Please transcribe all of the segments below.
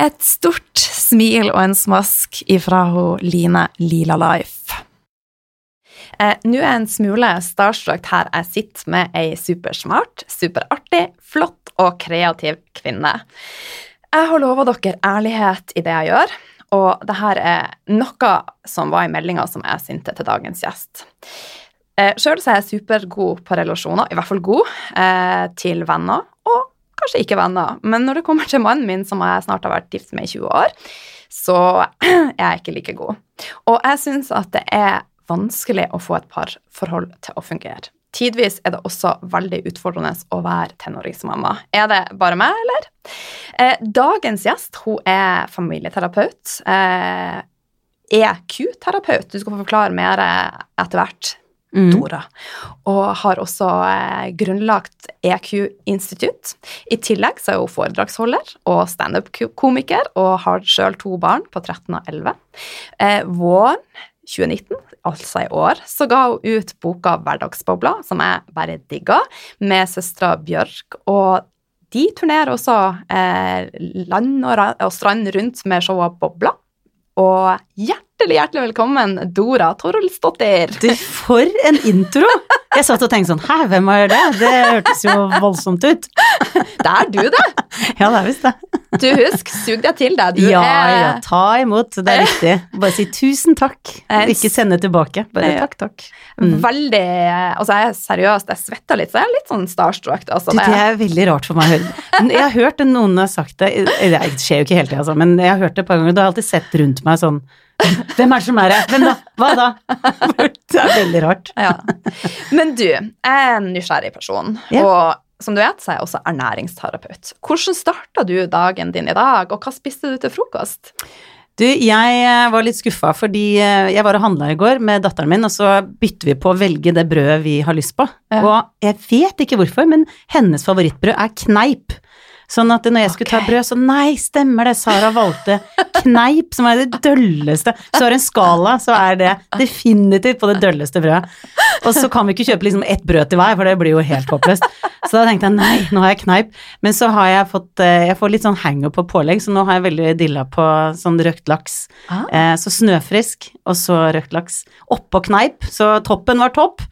Et stort smil og en smask ifra hun Line Lila Life. Eh, Nå er jeg en smule starstruck her jeg sitter med ei supersmart, superartig, flott og kreativ kvinne. Jeg har lova dere ærlighet i det jeg gjør, og dette er noe som var i meldinga som jeg sendte til dagens gjest. Eh, Sjøl er jeg supergod på relasjoner, i hvert fall god, eh, til venner kanskje ikke venner. Men når det kommer til mannen min, som jeg snart har vært gift med i 20 år, så er jeg ikke like god. Og jeg syns at det er vanskelig å få et parforhold til å fungere. Tidvis er det også veldig utfordrende å være tenåringsmamma. Er det bare meg, eller? Eh, dagens gjest hun er familieterapeut. Eh, EQ-terapeut. Du skal få forklare mer etter hvert. Mm. Dora. Og har også eh, grunnlagt EQ-institutt. I tillegg så er hun foredragsholder og standup-komiker og har sjøl to barn på 13 og 11. Eh, våren 2019, altså i år, så ga hun ut boka Hverdagsbobla, som jeg bare digga, med søstera Bjørk. Og de turnerer også eh, land og, og strand rundt med showet Bobla. Og hjertelig, hjertelig velkommen, Dora Torolsdottir. Du, for en intro! Jeg satt og tenkte sånn Hæ, hvem er det? Det hørtes jo voldsomt ut. Det er du, det. Ja, det er visst det. Du husk, sug deg til deg. Du Ja, er ja, ta imot. Det er riktig. Bare si tusen takk. Eh, Ikke sende tilbake. Bare takk, takk. Mm. veldig Altså, jeg er seriøst, jeg svetter litt, så jeg er litt sånn starstruck. Altså, Du, det er veldig rart for meg å høre. Jeg har hørt noen har sagt det, det skjer jo ikke hele tida, altså, men jeg har hørt det et par ganger, og da har jeg alltid sett rundt meg sånn Hvem er det som er her? Hvem da? Hva da? Det er veldig rart. Ja. Men du, er en nysgjerrig person, yeah. og som du vet, så er jeg også ernæringsterapeut. Hvordan starta du dagen din i dag, og hva spiste du til frokost? Du, jeg eh, var litt skuffa fordi eh, jeg var og handla i går med datteren min, og så bytter vi på å velge det brødet vi har lyst på. Ja. Og jeg vet ikke hvorfor, men hennes favorittbrød er kneip. Sånn at når jeg skulle ta brød, så nei, stemmer det, Sara valgte kneip, som er det dølleste. Så har en skala, så er det definitivt på det dølleste brødet. Og så kan vi ikke kjøpe liksom ett brød til hver, for det blir jo helt håpløst. Så da tenkte jeg nei, nå har jeg kneip. Men så har jeg fått eh, Jeg får litt sånn hangup på pålegg, så nå har jeg veldig dilla på sånn røkt laks. Ah. Eh, så snøfrisk, og så røkt laks. Oppå kneip, så toppen var topp.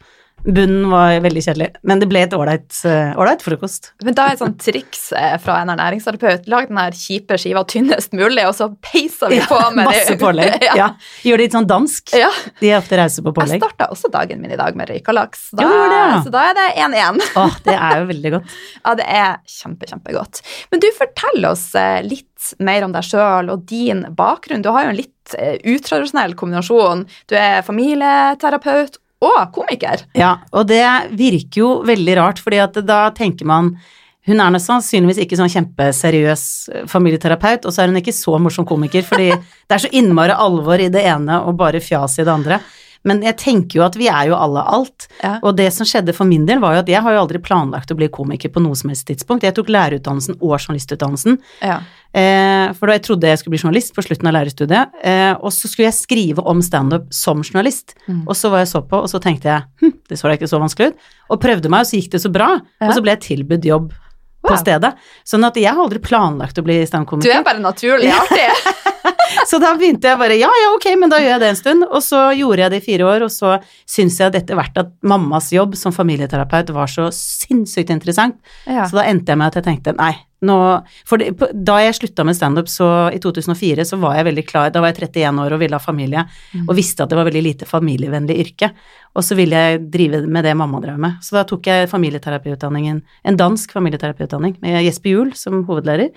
Bunnen var veldig kjedelig, men det ble et ålreit eh, frokost. Men da er et sånt triks eh, fra en ernæringsterapeut. Lag den her kjipe skiva tynnest mulig, og så peiser vi Ja, på med Masse pålegg. ja. Ja. Gjør det litt sånn dansk. Ja. De er ofte rause på pålegg. Jeg starta også dagen min i dag med røyka laks. Da, Ja, det. Så da er det 1-1. Åh, det er jo veldig godt. Ja, det er kjempe, kjempegodt. Men du, fortell oss eh, litt mer om deg sjøl og din bakgrunn. Du har jo en litt utradisjonell kombinasjon. Du er familieterapeut og komiker. Ja, og det virker jo veldig rart, fordi at da tenker man hun er sannsynligvis ikke sånn kjempeseriøs eh, familieterapeut, og så er hun ikke så morsom komiker, fordi det er så innmari alvor i det ene og bare fjas i det andre. Men jeg tenker jo at vi er jo alle alt. Ja. Og det som skjedde for min del, var jo at jeg har jo aldri planlagt å bli komiker på noe som helst tidspunkt. Jeg tok lærerutdannelsen og journalistutdannelsen, Ja. eh, for da jeg trodde jeg skulle bli journalist på slutten av lærerstudiet. Eh, og så skulle jeg skrive om standup som journalist. Mm. Og så var jeg så på, og så tenkte jeg hm, det så da ikke så vanskelig ut. Og prøvde meg, og så gikk det så bra. Ja. Og så ble jeg tilbudt jobb på stedet. Sånn at jeg har aldri planlagt å bli Du er bare naturlig artig. Så da begynte jeg bare ja, ja, ok, men da gjør jeg det en stund. Og så gjorde jeg det i fire år, og så syns jeg etter hvert at mammas jobb som familieterapeut var så sinnssykt interessant. Ja. Så da endte jeg med at jeg tenkte nei, nå For det, da jeg slutta med standup så i 2004, så var jeg veldig klar Da var jeg 31 år og ville ha familie, og visste at det var veldig lite familievennlig yrke. Og så ville jeg drive med det mamma drev med. Så da tok jeg familieterapiutdanningen, en dansk familieterapiutdanning med Jesper Juel som hovedlærer.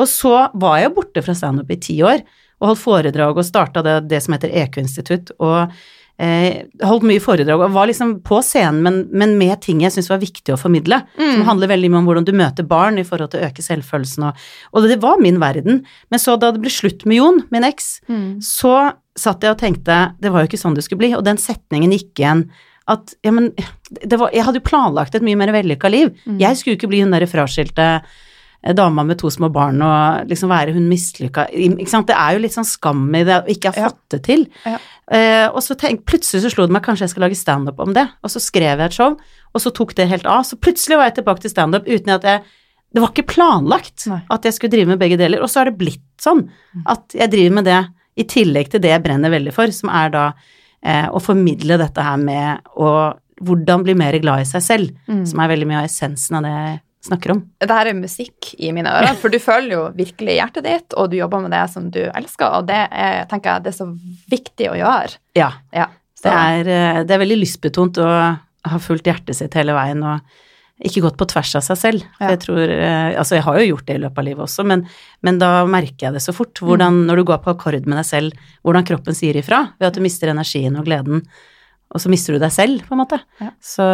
Og så var jeg borte fra standup i ti år og holdt foredrag og starta det, det som heter EQ-institutt. og eh, holdt mye foredrag og var liksom på scenen, men, men med ting jeg syntes var viktig å formidle. Som handler veldig mye om hvordan du møter barn i forhold til å øke selvfølelsen og Og det var min verden. Men så da det ble slutt med Jon, min eks, Mm. så satt jeg og tenkte det var jo ikke sånn det skulle bli, og den setningen gikk igjen. At ja, men det var, Jeg hadde jo planlagt et mye mer vellykka liv. Jeg skulle jo ikke bli hun derre fraskilte dama med to små barn og liksom være hun mislykka Ikke sant. Det er jo litt sånn skam i det å ikke ha fått det til. Ja. Eh, og så tenk, plutselig så slo det meg kanskje jeg skal lage standup om det, og så skrev jeg et show, og så tok det helt av. Så plutselig var jeg tilbake til standup uten at jeg Det var ikke planlagt Nei. at jeg skulle drive med begge deler, og så har det blitt sånn at jeg driver med det i tillegg til det jeg brenner veldig for, som er da eh, å formidle dette her med å hvordan bli mer glad i seg selv, Mm. som er veldig mye av essensen av det snakker om. Det her er musikk i mine ører, for du føler jo virkelig hjertet ditt, og du jobber med det som du elsker, og det er, tenker jeg, det er så viktig å gjøre. Ja. Ja. Det er, eh, det er veldig lystbetont å ha fulgt hjertet sitt hele veien og ikke gått på tvers av seg selv. Ja. jeg tror eh, Altså, jeg har jo gjort det i løpet av livet også, men, men da merker jeg det så fort. Hvordan, når du går på akkord med deg selv, hvordan kroppen sier ifra ved at du mister energien og gleden. Og så mister du deg selv, på en måte. Ja. Så,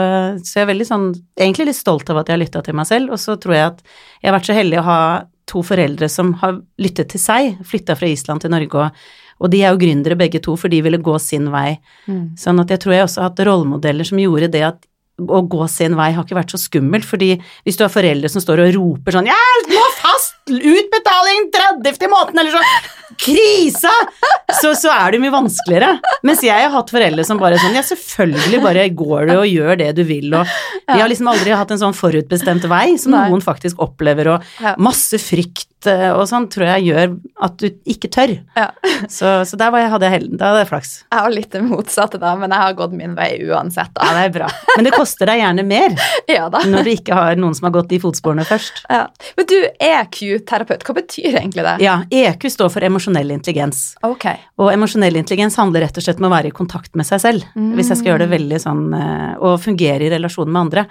så jeg er veldig sånn Egentlig litt stolt av at jeg har lytta til meg selv, og så tror jeg at jeg har vært så heldig å ha to foreldre som har lyttet til seg, flytta fra Island til Norge, og, og de er jo gründere begge to, for de ville gå sin vei. Mm. Sånn at jeg tror jeg også har hatt rollemodeller som gjorde det at å gå sin vei har ikke vært så skummelt, fordi hvis du har foreldre som står og roper sånn 'Jeg må fast utbetaling 30. måneden', eller sånn 'Krise!', Så, så er det mye vanskeligere. Mens jeg har hatt foreldre som bare sånn Ja, selvfølgelig bare går du og gjør det du vil, og De har liksom aldri hatt en sånn forutbestemt vei som noen faktisk opplever, og masse frykt eh, og sånn tror jeg gjør at du ikke tør. Ja. Så, så der var jeg, hadde jeg helden, da hadde jeg flaks. Jeg har litt det motsatte, da, men jeg har gått min vei uansett. Da. Ja, det er bra. Men det koster deg gjerne mer Ja, når du ikke har noen som har gått de fotsporene først. Ja. Men du er Q-terapeut. Hva betyr egentlig det? Ja, EQ står for emosjonell intelligens. Ok. Og emosjonell intelligens handler rett og slett om å være i kontakt med seg selv. Hvis jeg skal gjøre det veldig sånn eh, Og fungere i relasjon med andre.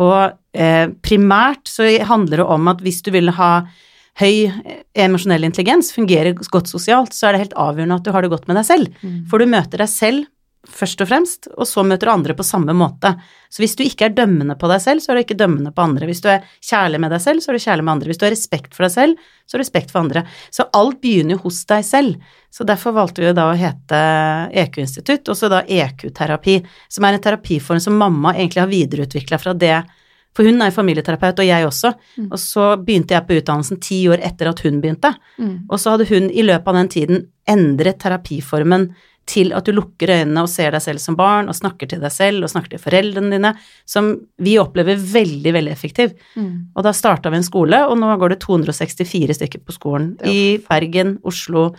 Og eh, primært så handler det om at hvis du vil ha høy eh, emosjonell intelligens, fungerer godt sosialt, så er det helt avgjørende at du har det godt med deg selv. For du møter deg selv først og fremst, og så møter du andre på samme måte. Så hvis du ikke er dømmende på deg selv, så er du ikke dømmende på andre. Hvis du er kjærlig med deg selv, så er du kjærlig med andre. Hvis du har respekt for deg selv, så har du respekt for andre. Så alt begynner jo hos deg selv. Så derfor valgte vi da å hete EQ-institutt, og så da EQ-terapi, som er en terapiform som mamma egentlig har videreutvikla fra det for hun er jo familieterapeut, og jeg også. Og så begynte jeg på utdannelsen ti år etter at hun begynte. Mm. Og så hadde hun i løpet av den tiden endret terapiformen til at du lukker øynene og ser deg selv som barn, og snakker til deg selv og snakker til foreldrene dine, som vi opplever veldig, veldig effektiv. Mm. Og da starta vi en skole, og nå går det 264 stykker på skolen er i Bergen, Oslo,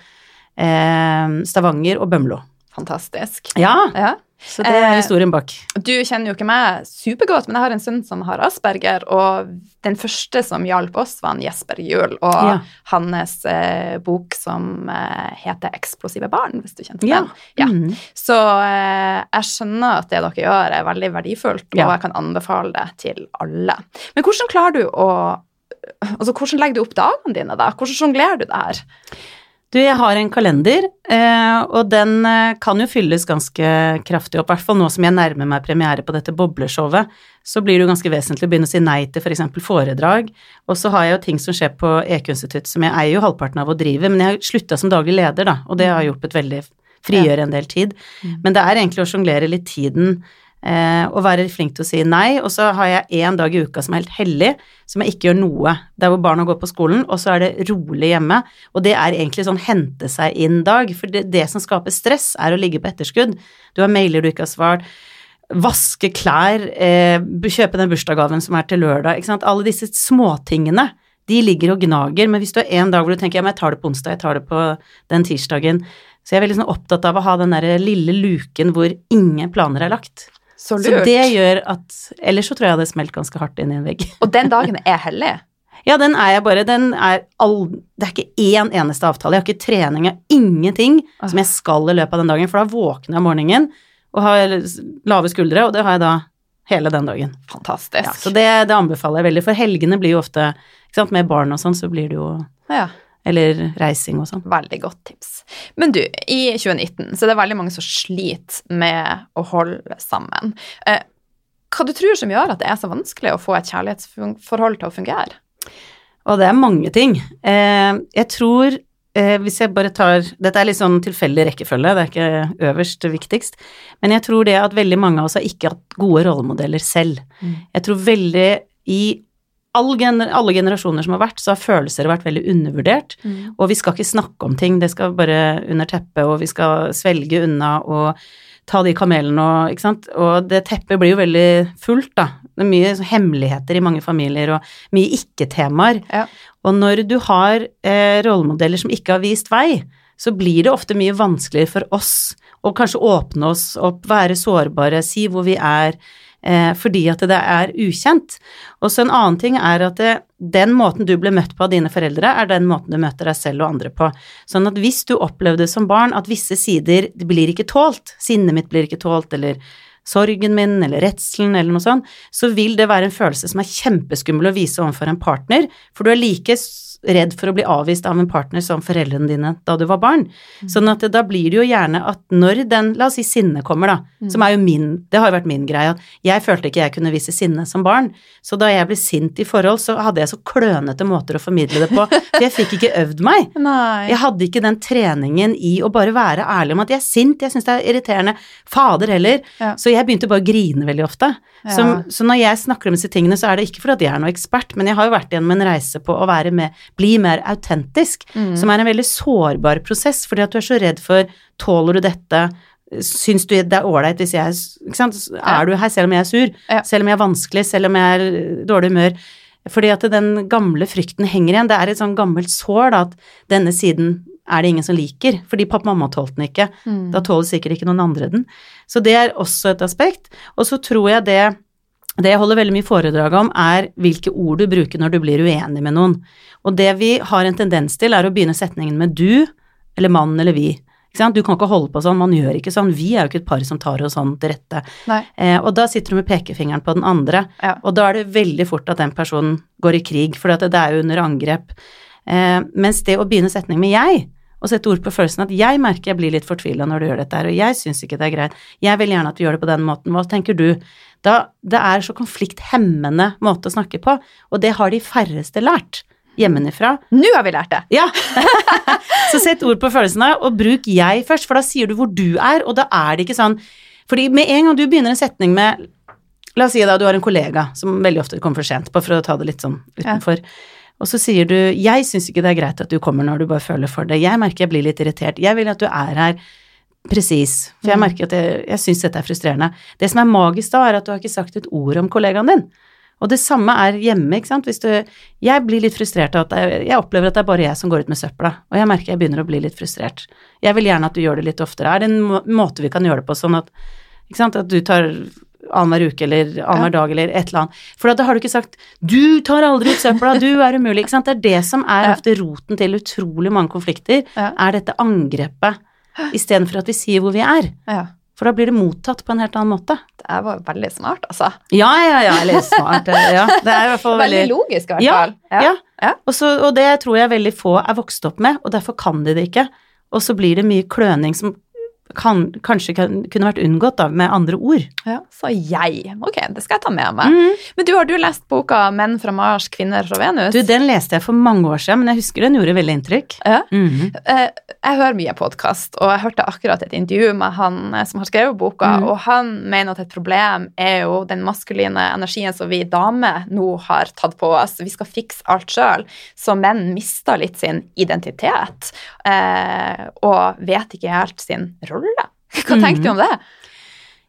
eh, Stavanger og Bømlo. Fantastisk. Ja, Ja. Så det er Eh, historien bak. Du kjenner jo ikke meg supergodt, men jeg har en sønn som har asperger, og den første som hjalp oss, var han Jesper Juel, og Ja. hans eh, bok som eh, heter 'Eksplosive barn', hvis du kjente Ja. den. Ja. Mm. Så eh, jeg skjønner at det dere gjør, er veldig verdifullt, og jeg kan anbefale det til alle. Men hvordan klarer du å Altså, hvordan legger du opp dagene dine, da? Hvordan sjonglerer du det her? Du, jeg har en kalender, eh, og den eh, kan jo fylles ganske kraftig opp, i hvert fall nå som jeg nærmer meg premiere på dette bobleshowet, så blir det jo ganske vesentlig å begynne å si nei til f.eks. For foredrag, og så har jeg jo ting som skjer på EQ-institutt som jeg eier jo halvparten av å drive, men jeg har slutta som daglig leder, da, og det har hjulpet veldig, frigjøre en del tid. Men det er egentlig å sjonglere litt tiden, eh, og være flink til å si nei, og så har jeg én dag i uka som er helt hellig, som jeg ikke gjør noe. Der hvor barna går på skolen, og så er det rolig hjemme. Og det er egentlig sånn hente seg inn-dag, for det, det som skaper stress, er å ligge på etterskudd. Du har mailer du ikke har svart. vaske klær, eh, kjøpe den bursdagsgaven som er til lørdag, ikke sant. Alle disse småtingene, de ligger og gnager, men hvis du har en dag hvor du tenker ja, men jeg tar det på onsdag, jeg tar det på den tirsdagen, så jeg er veldig sånn opptatt av å ha den der lille luken hvor ingen planer er lagt. Så lurt. Så det gjør at Ellers så tror jeg det smelt ganske hardt inn i en vegg. Og den dagen er hellig. Ja, den er jeg bare Den er all Det er ikke én eneste avtale. Jeg har ikke trening, jeg har ingenting som jeg skal i løpet av den dagen, for da våkner jeg om morgenen og har lave skuldre, og det har jeg da hele den dagen. Fantastisk. Ja, så det, det anbefaler jeg veldig, for helgene blir jo ofte ikke sant, Med barn og sånn, så blir det jo Ja. Eller reising og sånn. Veldig godt tips. Men du, i 2019 så er det veldig mange som sliter med å holde sammen. Eh, hva du tror som gjør at det er så vanskelig å få et kjærlighetsforhold til å fungere? Og det er mange ting. Eh, jeg tror eh, Hvis jeg bare tar Dette er litt sånn tilfeldig rekkefølge, det er ikke øverst viktigst. Men jeg tror det at veldig mange av oss har ikke hatt gode rollemodeller selv. Mm. Jeg tror veldig i gener alle generasjoner som har vært, så har følelser vært veldig undervurdert. Mm. Og vi skal ikke snakke om ting, det skal bare under teppet, og vi skal svelge unna og ta de kamelene og Ikke sant. Og det teppet blir jo veldig fullt, da. Det er mye sånn hemmeligheter i mange familier, og mye ikke-temaer. Ja. Og når du har eh, rollemodeller som ikke har vist vei, så blir det ofte mye vanskeligere for oss å kanskje åpne oss opp, være sårbare, si hvor vi er, fordi at det er ukjent. Og så en annen ting er at det, den måten du ble møtt på av dine foreldre, er den måten du møter deg selv og andre på. Sånn at hvis du opplevde som barn at visse sider blir ikke tålt, sinnet mitt blir ikke tålt, eller sorgen min, eller redselen, eller noe sånt, så vil det være en følelse som er kjempeskummel å vise overfor en partner, for du er like redd for å bli avvist av en partner som foreldrene dine da du var barn. Sånn at da blir det jo gjerne at når den, la oss si sinne kommer da, som er jo min, det har jo vært min greie, at jeg følte ikke jeg kunne vise sinne som barn, så da jeg ble sint i forhold, så hadde jeg så klønete måter å formidle det på, for jeg fikk ikke øvd meg. Nei. Jeg hadde ikke den treningen i å bare være ærlig om at jeg er sint, jeg syns det er irriterende, fader heller, Ja. så jeg begynte bare å grine veldig ofte. Ja. Så, så når jeg snakker om disse tingene, så er det ikke fordi at jeg er noe ekspert, men jeg har jo vært igjennom en reise på å være med, bli mer autentisk, Mm. som er en veldig sårbar prosess, fordi at du er så redd for tåler du dette, syns du det er ålreit hvis jeg ikke sant? Er du her selv om jeg er sur, Ja. selv om jeg er vanskelig, selv om jeg er i dårlig humør? Fordi at den gamle frykten henger igjen. Det er et sånn gammelt sår, da, at denne siden er det ingen som liker, fordi pappa og mamma tålte den ikke. Mm. Da tåler sikkert ikke noen andre den. Så det er også et aspekt. Og så tror jeg det det jeg holder veldig mye foredrag om, er hvilke ord du bruker når du blir uenig med noen. Og det vi har en tendens til, er å begynne setningen med du, eller mann eller vi. Ikke sant? Du kan ikke holde på sånn, man gjør ikke sånn. Vi er jo ikke et par som tar oss sånn til rette. Eh, og da sitter du med pekefingeren på den andre, Ja. og da er det veldig fort at den personen går i krig, for det er jo under angrep. Eh, mens det å begynne setning med jeg, og sette ord på følelsen at jeg merker jeg blir litt fortvila når du gjør dette her, og jeg syns ikke det er greit, jeg vil gjerne at du gjør det på den måten, hva tenker du? Da, det er så konflikthemmende måte å snakke på, og det har de færreste lært hjemmefra. Nå har vi lært det! Ja! så sett ord på følelsene, og bruk jeg først, for da sier du hvor du er, og da er det ikke sånn Fordi med en gang du begynner en setning med La oss si da du har en kollega som veldig ofte kommer for sent, bare for å ta det litt sånn utenfor. Og så sier du 'jeg syns ikke det er greit at du kommer når du bare føler for det', 'jeg merker jeg blir litt irritert', 'jeg vil at du er her', presis, for jeg merker at jeg, jeg syns dette er frustrerende. Det som er magisk da, er at du har ikke sagt et ord om kollegaen din. Og det samme er hjemme, ikke sant. Hvis du Jeg blir litt frustrert av at jeg, jeg opplever at det er bare jeg som går ut med søpla, og jeg merker jeg begynner å bli litt frustrert. Jeg vil gjerne at du gjør det litt oftere. Er det en må måte vi kan gjøre det på, sånn at Ikke sant, at du tar annenhver uke eller annenhver dag eller et eller annet. For da har du ikke sagt 'du tar aldri ut søpla, du er umulig', ikke sant. Det er det som er Ja. ofte roten til utrolig mange konflikter, Ja. er dette angrepet, istedenfor at vi sier hvor vi er. Ja. For da blir det mottatt på en helt annen måte. Det var veldig smart, altså. Ja, ja, ja, eller smart. Ja. Det er i hvert fall Veldig veldig logisk, i hvert Ja, fall. ja. Ja. Og, så, og det tror jeg veldig få er vokst opp med, og derfor kan de det ikke. Og så blir det mye kløning som kan, kanskje kan, kunne vært unngått da, med andre ord. Ja, så jeg. Ok, det skal jeg ta med meg. Mm. Men du, har du lest boka 'Menn fra Mars, kvinner fra Venus'? Du, den leste jeg for mange år siden, men jeg husker den gjorde veldig inntrykk. Ja. Mm -hmm. jeg hører mye podkast, og jeg hørte akkurat et intervju med han eh, som har skrevet boka, mm. og han mener at et problem er jo den maskuline energien som vi damer nå har tatt på oss. Vi skal fikse alt sjøl. Så menn mister litt sin identitet, eh, og vet ikke helt sin rolle. Hva tenker mm. du om det?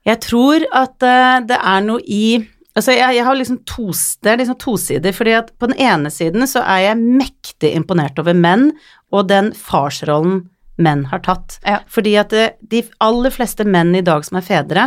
Jeg tror at uh, det er noe i Altså, jeg, jeg har liksom to, det er liksom tosider, fordi at på den ene siden så er jeg mektig imponert over menn og den farsrollen menn har tatt. Ja. Fordi at det, de aller fleste menn i dag som er fedre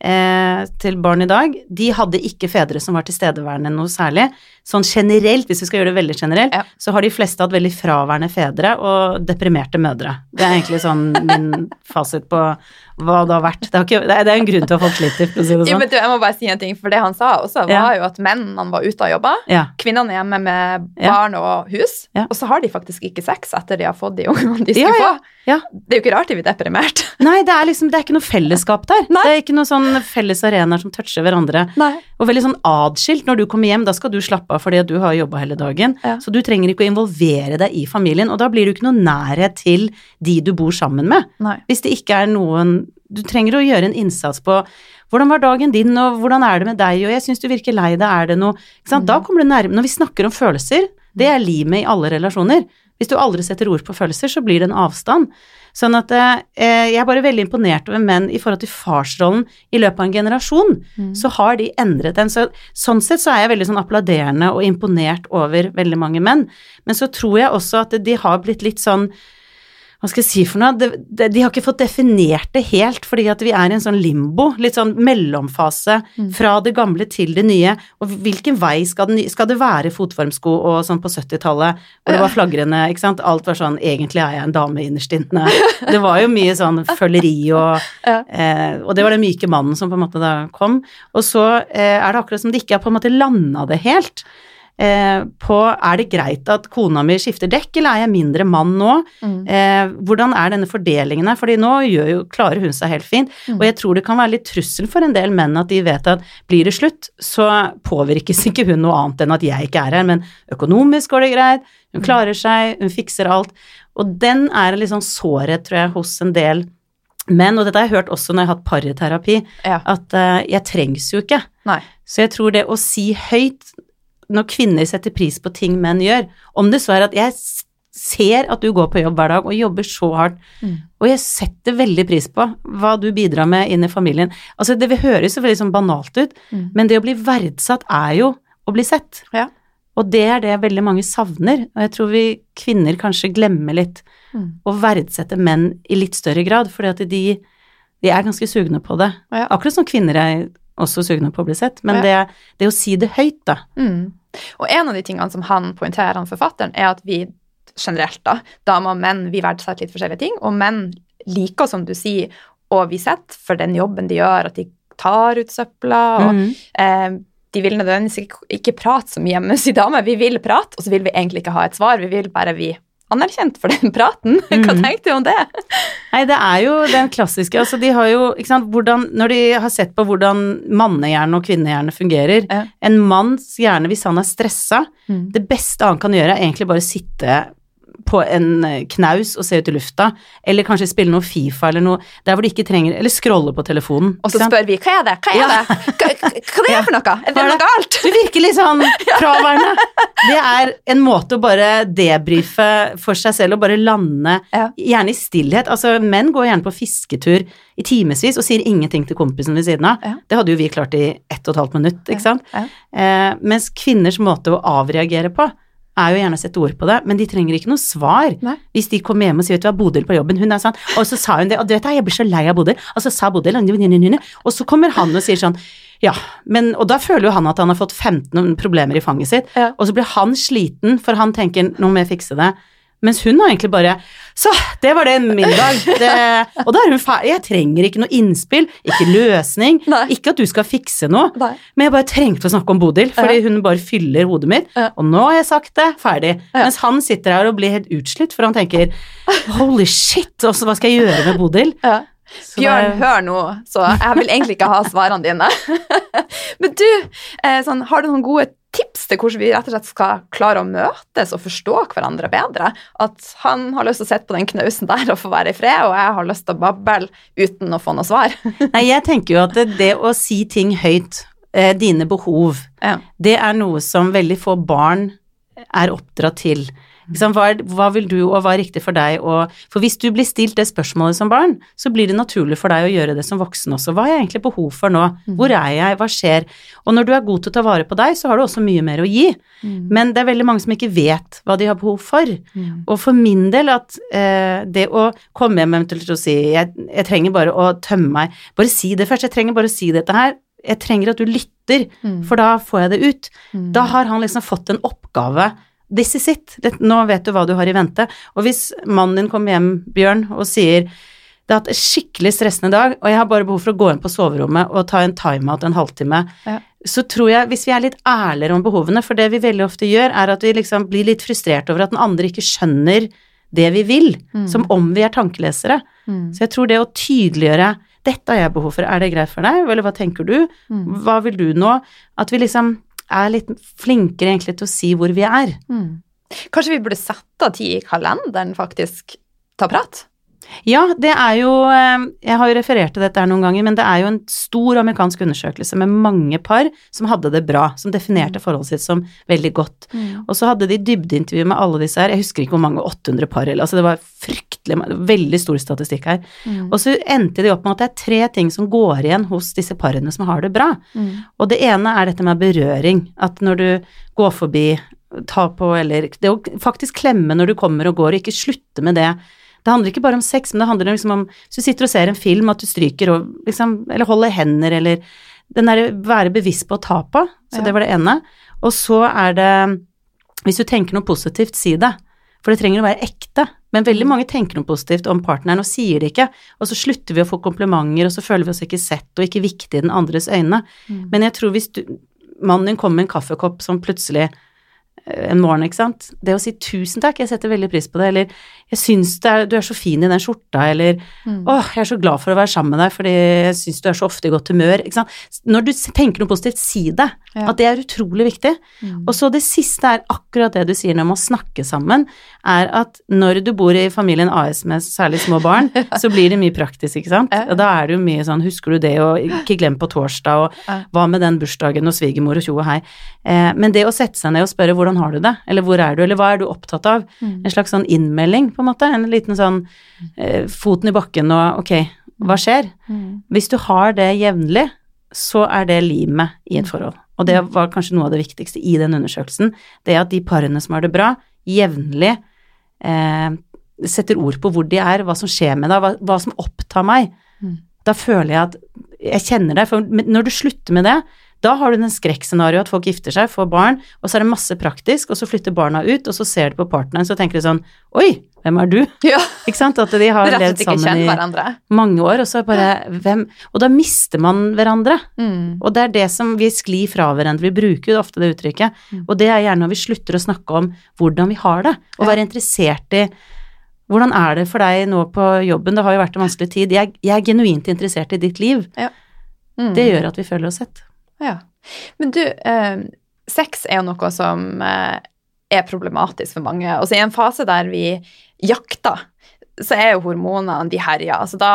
eh, til barn i dag, de hadde ikke fedre som var tilstedeværende noe særlig. Sånn generelt, hvis vi skal gjøre det veldig generelt, Ja. så har de fleste hatt veldig fraværende fedre og deprimerte mødre. Det er egentlig sånn min fasit på hva det har vært. Det, har ikke, det er en grunn til at folk sliter, for å si det Jo, sånn. men du, jeg må bare si en ting, for det han sa også, var Ja. jo at mennene var ute og jobba. Ja. Kvinnene er hjemme med Ja. barn og hus, Ja. og så har de faktisk ikke sex etter de har fått de ungene de skulle ja. få. ja. Det er jo ikke rart de blir deprimert. Nei, det er liksom, det er ikke noe fellesskap der. Nei. Det er ikke noen sånn felles arenaer som toucher hverandre. Nei. Og veldig sånn adskilt. Når du kommer hjem, da skal du slappe av fordi du har jobba hele dagen. Ja. Så du trenger ikke å involvere deg i familien, og da blir du ikke noe nærhet til de du bor sammen med. Nei. Hvis det ikke er noen Du trenger å gjøre en innsats på hvordan var dagen din, og hvordan er det med deg, og jeg syns du virker lei deg, er det noe sant? Da kommer det nærme Når vi snakker om følelser, det er limet i alle relasjoner. Hvis du aldri setter ord på følelser, så blir det en avstand. Sånn at eh, jeg er bare veldig imponert over menn i forhold til farsrollen i løpet av en generasjon. Mm. Så har de endret den. Så, sånn sett så er jeg veldig sånn applauderende og imponert over veldig mange menn. Men så tror jeg også at de har blitt litt sånn hva skal jeg si for noe? De, de, de har ikke fått definert det helt, fordi at vi er i en sånn limbo, litt sånn mellomfase fra det gamle til det nye. Og hvilken vei skal, det, skal det være fotformsko og sånn på 70-tallet, hvor det var flagrende, ikke sant. Alt var sånn egentlig er jeg en dame innerst inne. Det var jo mye sånn føleri og eh, Og det var den myke mannen som på en måte da kom. Og så eh, er det akkurat som de ikke har på en måte landa det helt. Eh, på er det greit at kona mi skifter dekk, eller er jeg mindre mann nå? Mm. Eh, hvordan er denne fordelingen her? Fordi nå jo, klarer hun seg helt fint, Mm. og jeg tror det kan være litt trussel for en del menn at de vet at blir det slutt, så påvirkes ikke hun noe annet enn at jeg ikke er her, men økonomisk går det greit, Mm. hun klarer seg, hun fikser alt, og den er en litt sånn sårhet, tror jeg, hos en del menn, og dette har jeg hørt også når jeg har hatt pariterapi, Ja. at uh, jeg trengs jo ikke. Nei. Så jeg tror det å si høyt når kvinner setter pris på ting menn gjør, om det så er at jeg ser at du går på jobb hver dag og jobber så hardt, Mm. og jeg setter veldig pris på hva du bidrar med inn i familien. Altså det høres jo veldig sånn banalt ut, Mm. men det å bli verdsatt er jo å bli sett. Ja. Og det er det veldig mange savner, og jeg tror vi kvinner kanskje glemmer litt Mm. å verdsette menn i litt større grad, fordi at de, de er ganske sugne på det. Ja. Akkurat som kvinner er også sugne på å bli sett, men Ja. det, det å si det høyt, da. Mm. Og en av de tingene som han poengterer, han forfatteren, er at vi generelt, da, damer og menn, vi verdsetter litt forskjellige ting, og menn liker, som du sier, å bli sett for den jobben de gjør, at de tar ut søpla, og mm. eh, de vil nødvendigvis ikke, ikke prate så mye med si dame. Vi vil prate, og så vil vi egentlig ikke ha et svar. Vi vil bare bli anerkjent for den praten. Hva Mhm. tenkte du om det? Nei, det er jo den klassiske, altså de har jo, ikke sant, hvordan, når de har sett på hvordan mannehjerne og kvinnehjerne fungerer, Ja. en manns hjerne, hvis han er stressa, Mm. det beste han kan gjøre er egentlig bare sitte på en eh, knaus og se ut i lufta, eller kanskje spille noe Fifa eller noe, der hvor du ikke trenger, eller scrolle på telefonen. Og så spør vi hva er det, hva er Ja. det, hva, hva det er for noe, er det noe galt? Du virker litt sånn fraværende. Det er en måte å bare debrife for seg selv og bare lande, Ja. gjerne i stillhet. Altså, menn går gjerne på fisketur i timevis og sier ingenting til kompisen ved siden av. Ja. Det hadde jo vi klart i ett og et halvt minutt, ikke sant? Eh, mens kvinners måte å avreagere på er jo gjerne å sette ord på det, men de trenger ikke noe svar. Nei. Hvis de kommer hjem og sier vet du hva, Bodil på jobben, hun er sånn, og så sa hun det, og du vet jeg blir så lei av Bodil, og så sa Bodil, og så kommer han og sier sånn, ja, men, og da føler jo han at han har fått 15 problemer i fanget sitt, Ja. og så blir han sliten, for han tenker, nå må jeg fikse det. Mens hun har egentlig bare Så, det var det min dag. Det, og da er hun ferdig. Jeg trenger ikke noe innspill, ikke løsning. Nei. Ikke at du skal fikse noe. Nei. Men jeg bare trengte å snakke om Bodil, fordi hun bare fyller hodet mitt. Ja. Og nå har jeg sagt det, ferdig. Ja. Mens han sitter her og blir helt utslitt, for han tenker holy shit, også, hva skal jeg gjøre med Bodil? Ja. Så det- Bjørn, hør nå, så jeg vil egentlig ikke ha svarene dine. Men du, eh, sånn, har du noen gode tips til hvordan vi rett og slett skal klare å møtes og forstå hverandre bedre? At han har lyst til å sitte på den knausen der og få være i fred, og jeg har lyst til å bable uten å få noe svar. Nei, jeg tenker jo at det, det å si ting høyt, eh, dine behov, Ja. det er noe som veldig få barn er oppdratt til. Hva, er, hva vil du, og hva er riktig for deg, og For hvis du blir stilt det spørsmålet som barn, så blir det naturlig for deg å gjøre det som voksen også. Hva har jeg egentlig behov for nå? Hvor er jeg? Hva skjer? Og når du er god til å ta vare på deg, så har du også mye mer å gi. Men det er veldig mange som ikke vet hva de har behov for. Og for min del at eh, det å komme hjem eventuelt og si jeg, jeg trenger bare å tømme meg Bare si det først, jeg trenger bare å si dette her. Jeg trenger at du lytter, for da får jeg det ut. Da har han liksom fått en oppgave. This is it. Det, nå vet du hva du har i vente. Og hvis mannen din kommer hjem, Bjørn, og sier det har hatt en skikkelig stressende dag, og jeg har bare behov for å gå inn på soverommet og ta en timeout en halvtime, Ja. så tror jeg, hvis vi er litt ærligere om behovene, for det vi veldig ofte gjør, er at vi liksom blir litt frustrert over at den andre ikke skjønner det vi vil, som om vi er tankelesere. Så jeg tror det å tydeliggjøre dette har jeg behov for, er det greit for deg, eller hva tenker du, hva vil du nå, at vi liksom er litt flinkere egentlig til å si hvor vi er. Kanskje vi burde sette av tid i kalenderen, faktisk, ta prat? Ja, det er jo eh, Jeg har jo referert til dette her noen ganger, men det er jo en stor amerikansk undersøkelse med mange par som hadde det bra, som definerte forholdet sitt som veldig godt. Og så hadde de dybdeintervju med alle disse her, jeg husker ikke hvor mange, 800 par, eller altså det var fryktelig veldig stor statistikk her. Og så endte de opp med at det er tre ting som går igjen hos disse parene som har det bra. Og det ene er dette med berøring, at når du går forbi, ta på eller Det å faktisk klemme når du kommer og går, og ikke slutte med det. Det handler ikke bare om sex, men det handler liksom om Hvis du sitter og ser en film, at du stryker og liksom Eller holder hender, eller Den derre være bevisst på å ta på. Så Ja. det var det ene. Og så er det Hvis du tenker noe positivt, si det. For det trenger å være ekte. Men veldig mange tenker noe positivt om partneren og sier det ikke. Og så slutter vi å få komplimenter, og så føler vi oss ikke sett og ikke viktige i den andres øyne. Men jeg tror hvis du, mannen din kommer med en kaffekopp som plutselig en morgen, ikke sant. Det å si tusen takk, jeg setter veldig pris på det, eller jeg syns er, du er så fin i den skjorta, eller åh, jeg er så glad for å være sammen med deg fordi jeg syns du er så ofte i godt humør, ikke sant. Når du tenker noe positivt, si det. Ja. At det er utrolig viktig. Og så det siste er akkurat det du sier når man snakke sammen, er at når du bor i familien AS med særlig små barn, så blir det mye praktisk, ikke sant. Ja. Da er det jo mye sånn, husker du det, og ikke glem på torsdag, og Ja. hva med den bursdagen og svigermor og tjo og hei. Eh, men det å sette seg ned og spørre hvordan har du det, eller hvor er du, eller hva er du opptatt av, en slags sånn innmelding, på en måte, en liten sånn eh, foten i bakken og ok, hva skjer? Hvis du har det jevnlig, så er det limet i et forhold. Og det var kanskje noe av det viktigste i den undersøkelsen, det at de parene som har det bra, jevnlig eh, setter ord på hvor de er, hva som skjer med deg, hva, hva som opptar meg. Da føler jeg at jeg kjenner deg, for når du slutter med det, da har du den skrekkscenarioet at folk gifter seg, får barn, og så er det masse praktisk, og så flytter barna ut, og så ser de på partneren, så tenker de sånn Oi, hvem er du? Ja, Ikke sant? At de har levd sammen i hverandre. mange år, og så bare hvem Og da mister man hverandre. Mm. Og det er det som vi sklir fra hverandre, vi bruker jo ofte det uttrykket. Og det er gjerne når vi slutter å snakke om hvordan vi har det, og Ja. være interessert i hvordan er det for deg nå på jobben, det har jo vært en vanskelig tid. Jeg, jeg er genuint interessert i ditt liv. Mm. Det gjør at vi føler oss sett. Ja. Men du, eh, sex er jo noe som eh, er problematisk for mange. Og så i en fase der vi jakter, så er jo hormonene de herjer. Altså, da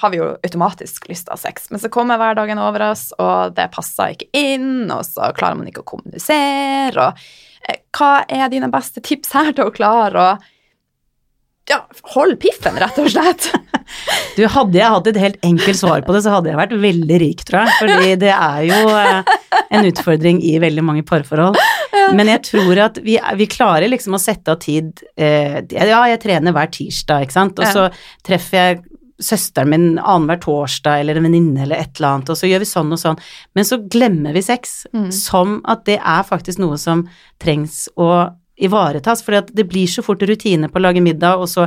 har vi jo automatisk lyst ha sex. Men så kommer hverdagen over oss, og det passer ikke inn, og så klarer man ikke å kommunisere. Og, eh, hva er dine beste tips her til å klare å ja, hold piffen, rett og slett? Du, hadde jeg hatt et helt enkelt svar på det, så hadde jeg vært veldig rik, tror jeg. Fordi det er jo eh, en utfordring i veldig mange parforhold. Men jeg tror at vi, vi klarer liksom å sette av tid eh, Ja, jeg trener hver tirsdag, ikke sant, og så treffer jeg søsteren min annenhver torsdag eller en venninne eller et eller annet, og så gjør vi sånn og sånn. Men så glemmer vi sex, som at det er faktisk noe som trengs å ivaretas, for det blir så fort rutine på å lage middag, og så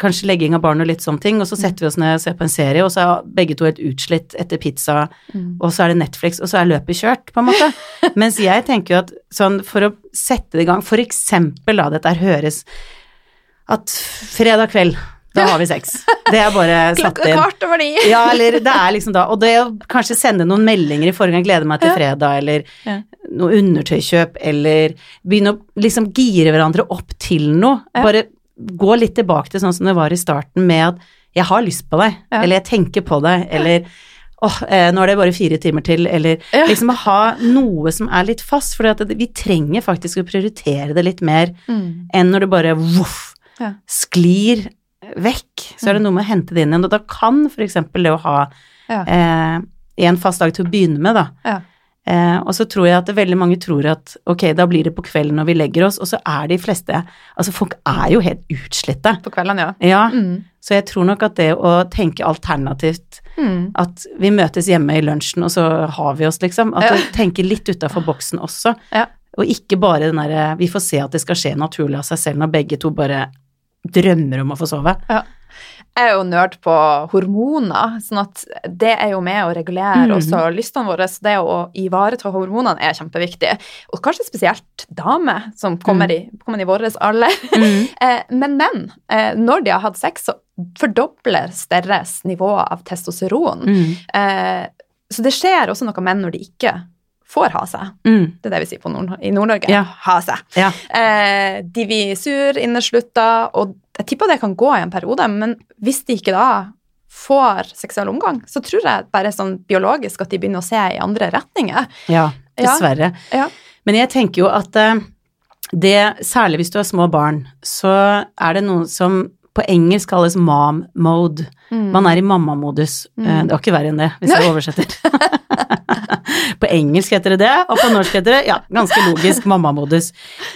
kanskje legging av barn og litt sånne ting, og så setter vi oss ned og ser på en serie, og så er begge to helt utslitt etter pizza, og så er det Netflix, og så er løpet kjørt, på en måte. Mens jeg tenker jo at sånn, for å sette det i gang, for eksempel, la dette her høres at fredag kveld, da har vi sex. Det er bare satt inn. kvart over ni. Ja, eller det er liksom da Og det å kanskje sende noen meldinger i forrige gang, glede meg til fredag, eller Ja. noe undertøykjøp, eller begynne å liksom gire hverandre opp til noe. Ja. Bare gå litt tilbake til sånn som det var i starten, med at jeg har lyst på deg, Ja. eller jeg tenker på deg, eller åh, eh, nå er det bare fire timer til, eller Ja. liksom å ha noe som er litt fast, for vi trenger faktisk å prioritere det litt mer enn når det bare voff, Ja. sklir vekk. Så er det noe med å hente det inn igjen, og da kan eksempel det å ha Ja. eh, en fast dag til å begynne med, da. Ja. Eh, og så tror jeg at det veldig mange tror at ok, da blir det på kvelden når vi legger oss, og så er de fleste Altså, folk er jo helt utslitte. På kvelden, ja. Ja, Mm. så jeg tror nok at det å tenke alternativt Mm. at vi møtes hjemme i lunsjen, og så har vi oss, liksom. At Ja. du tenker litt utafor boksen også. Ja. Og ikke bare den derre Vi får se at det skal skje naturlig av seg selv når begge to bare drømmer om å få sove. Jeg er jo nerd på hormoner, sånn at det er jo med å regulere mm. også lystene våre. Så det å ivareta hormonene er kjempeviktig. Og kanskje spesielt damer som kommer, Mm. i, kommer i vår alder. Mm. Men menn, eh, når de har hatt sex, så fordobles deres nivå av testosteron. Mm. Så det skjer også noe menn når de ikke får ha seg. Mm. Det er det vi sier på Nord i Nord-Norge. Ja. Ha seg. Ja. Eh, de blir sur, inneslutta, og jeg tipper det kan gå i en periode, men hvis de ikke da får seksuell omgang, så tror jeg bare sånn biologisk at de begynner å se i andre retninger. ja, Ja. dessverre. Ja. Men jeg tenker jo at eh, det, særlig hvis du har små barn, så er det noen som på engelsk kalles mom mode. Man er i mammamodus. Mm. Eh, Det var ikke verre enn det, hvis jeg oversetter. på engelsk heter det det, og på norsk heter det, ja, ganske logisk, mammamodus.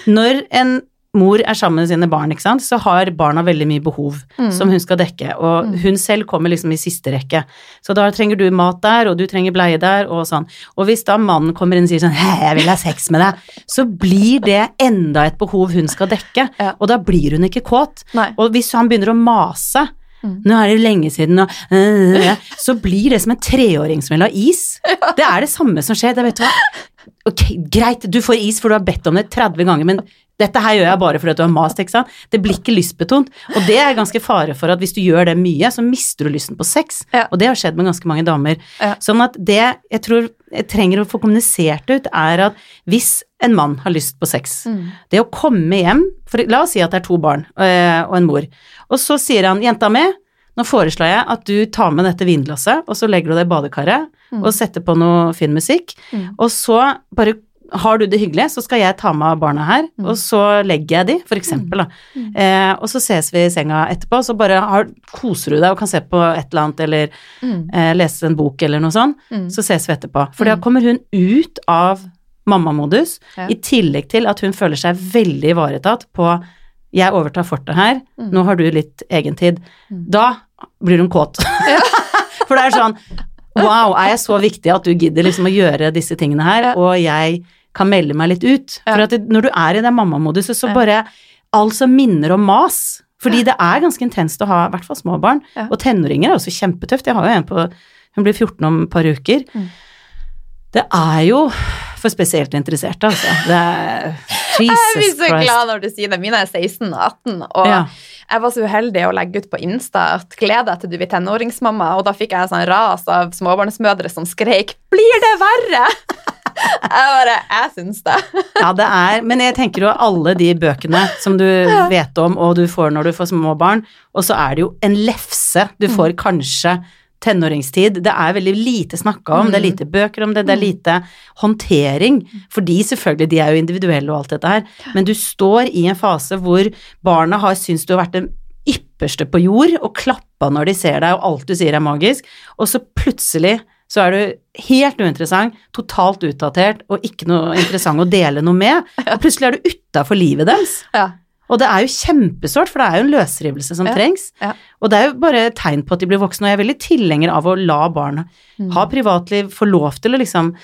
Når en mor er sammen med sine barn, ikke sant, så har barna veldig mye behov Mm. som hun skal dekke, og hun selv kommer liksom i siste rekke. Så da trenger du mat der, og du trenger bleie der, og sånn. Og hvis da mannen kommer inn og sier sånn, hei, jeg vil ha sex med deg, så blir det enda et behov hun skal dekke, Ja. og da blir hun ikke kåt. Nei. Og hvis han begynner å mase, Mm. nå er det lenge siden, og øh, så blir det som en treåring som vil ha is. Det er det samme som skjer, det vet du hva. Ok, greit, du får is for du har bedt om det 30 ganger, men dette her gjør jeg bare fordi du har mast, ikke sant. Det blir ikke lystbetont, og det er ganske fare for at hvis du gjør det mye, så mister du lysten på sex, Ja. og det har skjedd med ganske mange damer. Ja. Sånn at det jeg tror jeg trenger å få kommunisert ut, er at hvis en mann har lyst på sex, Mm. det å komme hjem, for la oss si at det er to barn øh, og en mor, og så sier han, jenta mi, nå foreslår jeg at du tar med dette vinglasset, og så legger du det i badekaret, Mm. og setter på noe fin musikk, Mm. og så bare har du det hyggelig, så skal jeg ta med barna her, Mm. og så legger jeg de, for eksempel da. Eh, og så ses vi i senga etterpå, så bare har, koser du deg og kan se på et eller annet, eller Mm. eh, lese en bok eller noe sånt, Mm. så ses vi etterpå. For da kommer hun ut av mammamodus, Ja. i tillegg til at hun føler seg veldig ivaretatt på jeg overtar fortet her, Mm. nå har du litt egentid. Da blir hun kåt. For det er sånn Wow, er jeg så viktig at du gidder liksom å gjøre disse tingene her, og jeg kan melde meg litt ut? For at når du er i den mammamoduset, så bare Alt som minner om mas. Fordi det er ganske intenst å ha i hvert fall små barn. Og tenåringer er også kjempetøft. Jeg har jo en på Hun blir 14 om et par uker. Det er jo for spesielt interesserte, altså. Det er Jeg blir så Christ. glad når du sier det. Mine er 16 og 18, og Ja. jeg var så uheldig å legge ut på Insta at gled deg til du blir tenåringsmamma, og da fikk jeg sånn ras av småbarnsmødre som skreik 'blir det verre?' Jeg bare Jeg syns det. Ja, det er Men jeg tenker jo alle de bøkene som du vet om, og du får når du får små barn, og så er det jo en lefse du Mm. får kanskje tenåringstid. Det er veldig lite snakka om, det er Mm. lite bøker om det, det er lite håndtering. Fordi selvfølgelig, de er jo individuelle og alt dette her, men du står i en fase hvor barna har syntes du har vært den ypperste på jord, og klappa når de ser deg, og alt du sier er magisk, og så plutselig så er du helt uinteressant, totalt utdatert, og ikke noe interessant å dele noe med, og plutselig er du utafor livet deres. Ja. Og det er jo kjempesårt, for det er jo en løsrivelse som Ja, trengs. ja. Og det er jo bare tegn på at de blir voksne, og jeg er veldig tilhenger av å la barn Mm. ha privatliv, få lov til å liksom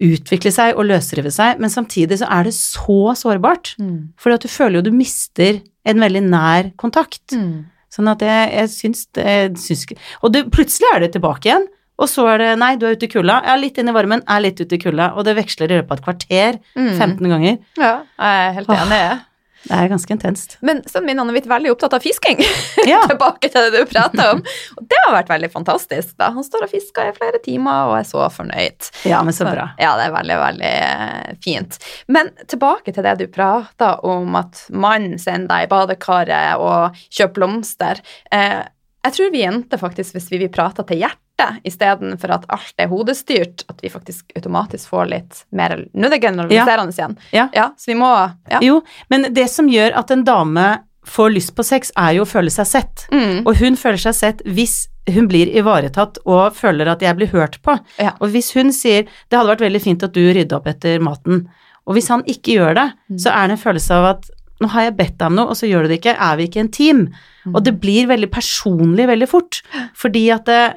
utvikle seg og løsrive seg, men samtidig så er det så sårbart. Mm. For du føler jo du mister en veldig nær kontakt. Mm. Sånn at jeg, jeg syns jeg syns, Og det, plutselig er det tilbake igjen, og så er det nei, du er ute i kulda. Ja, litt inn i varmen, er litt ute i kulda, og det veksler i løpet av et kvarter, Mm. 15 ganger. Ja, jeg er helt enig, enig. Det er ganske intenst. Men sønnen min han har blitt veldig opptatt av fisking. Ja. Tilbake til det du prater om. Og det har vært veldig fantastisk. da. Han står og fisker i flere timer og er så fornøyd. Ja, men så bra. Ja, det er veldig, veldig eh, fint. Men tilbake til det du prata om, at mannen sender deg i badekaret og kjøper blomster. Eh, jeg tror vi jenter faktisk, hvis vi vil prate til hjertet, hjertet, istedenfor at alt er hodestyrt, at vi faktisk automatisk får litt mer Nå er det generaliserende igjen. Ja. ja. Så vi må ja. Jo, men det som gjør at en dame får lyst på sex, er jo å føle seg sett. Mm. Og hun føler seg sett hvis hun blir ivaretatt og føler at jeg blir hørt på. Ja. Og hvis hun sier 'det hadde vært veldig fint at du rydda opp etter maten', og hvis han ikke gjør det, Mm. så er det en følelse av at 'nå har jeg bedt deg om noe, og så gjør du det ikke', er vi ikke en team? Mm. Og det blir veldig personlig veldig fort, fordi at det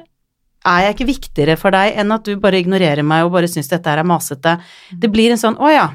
er jeg ikke viktigere for deg enn at du bare ignorerer meg og bare syns dette her er masete? Det blir en sånn 'å ja',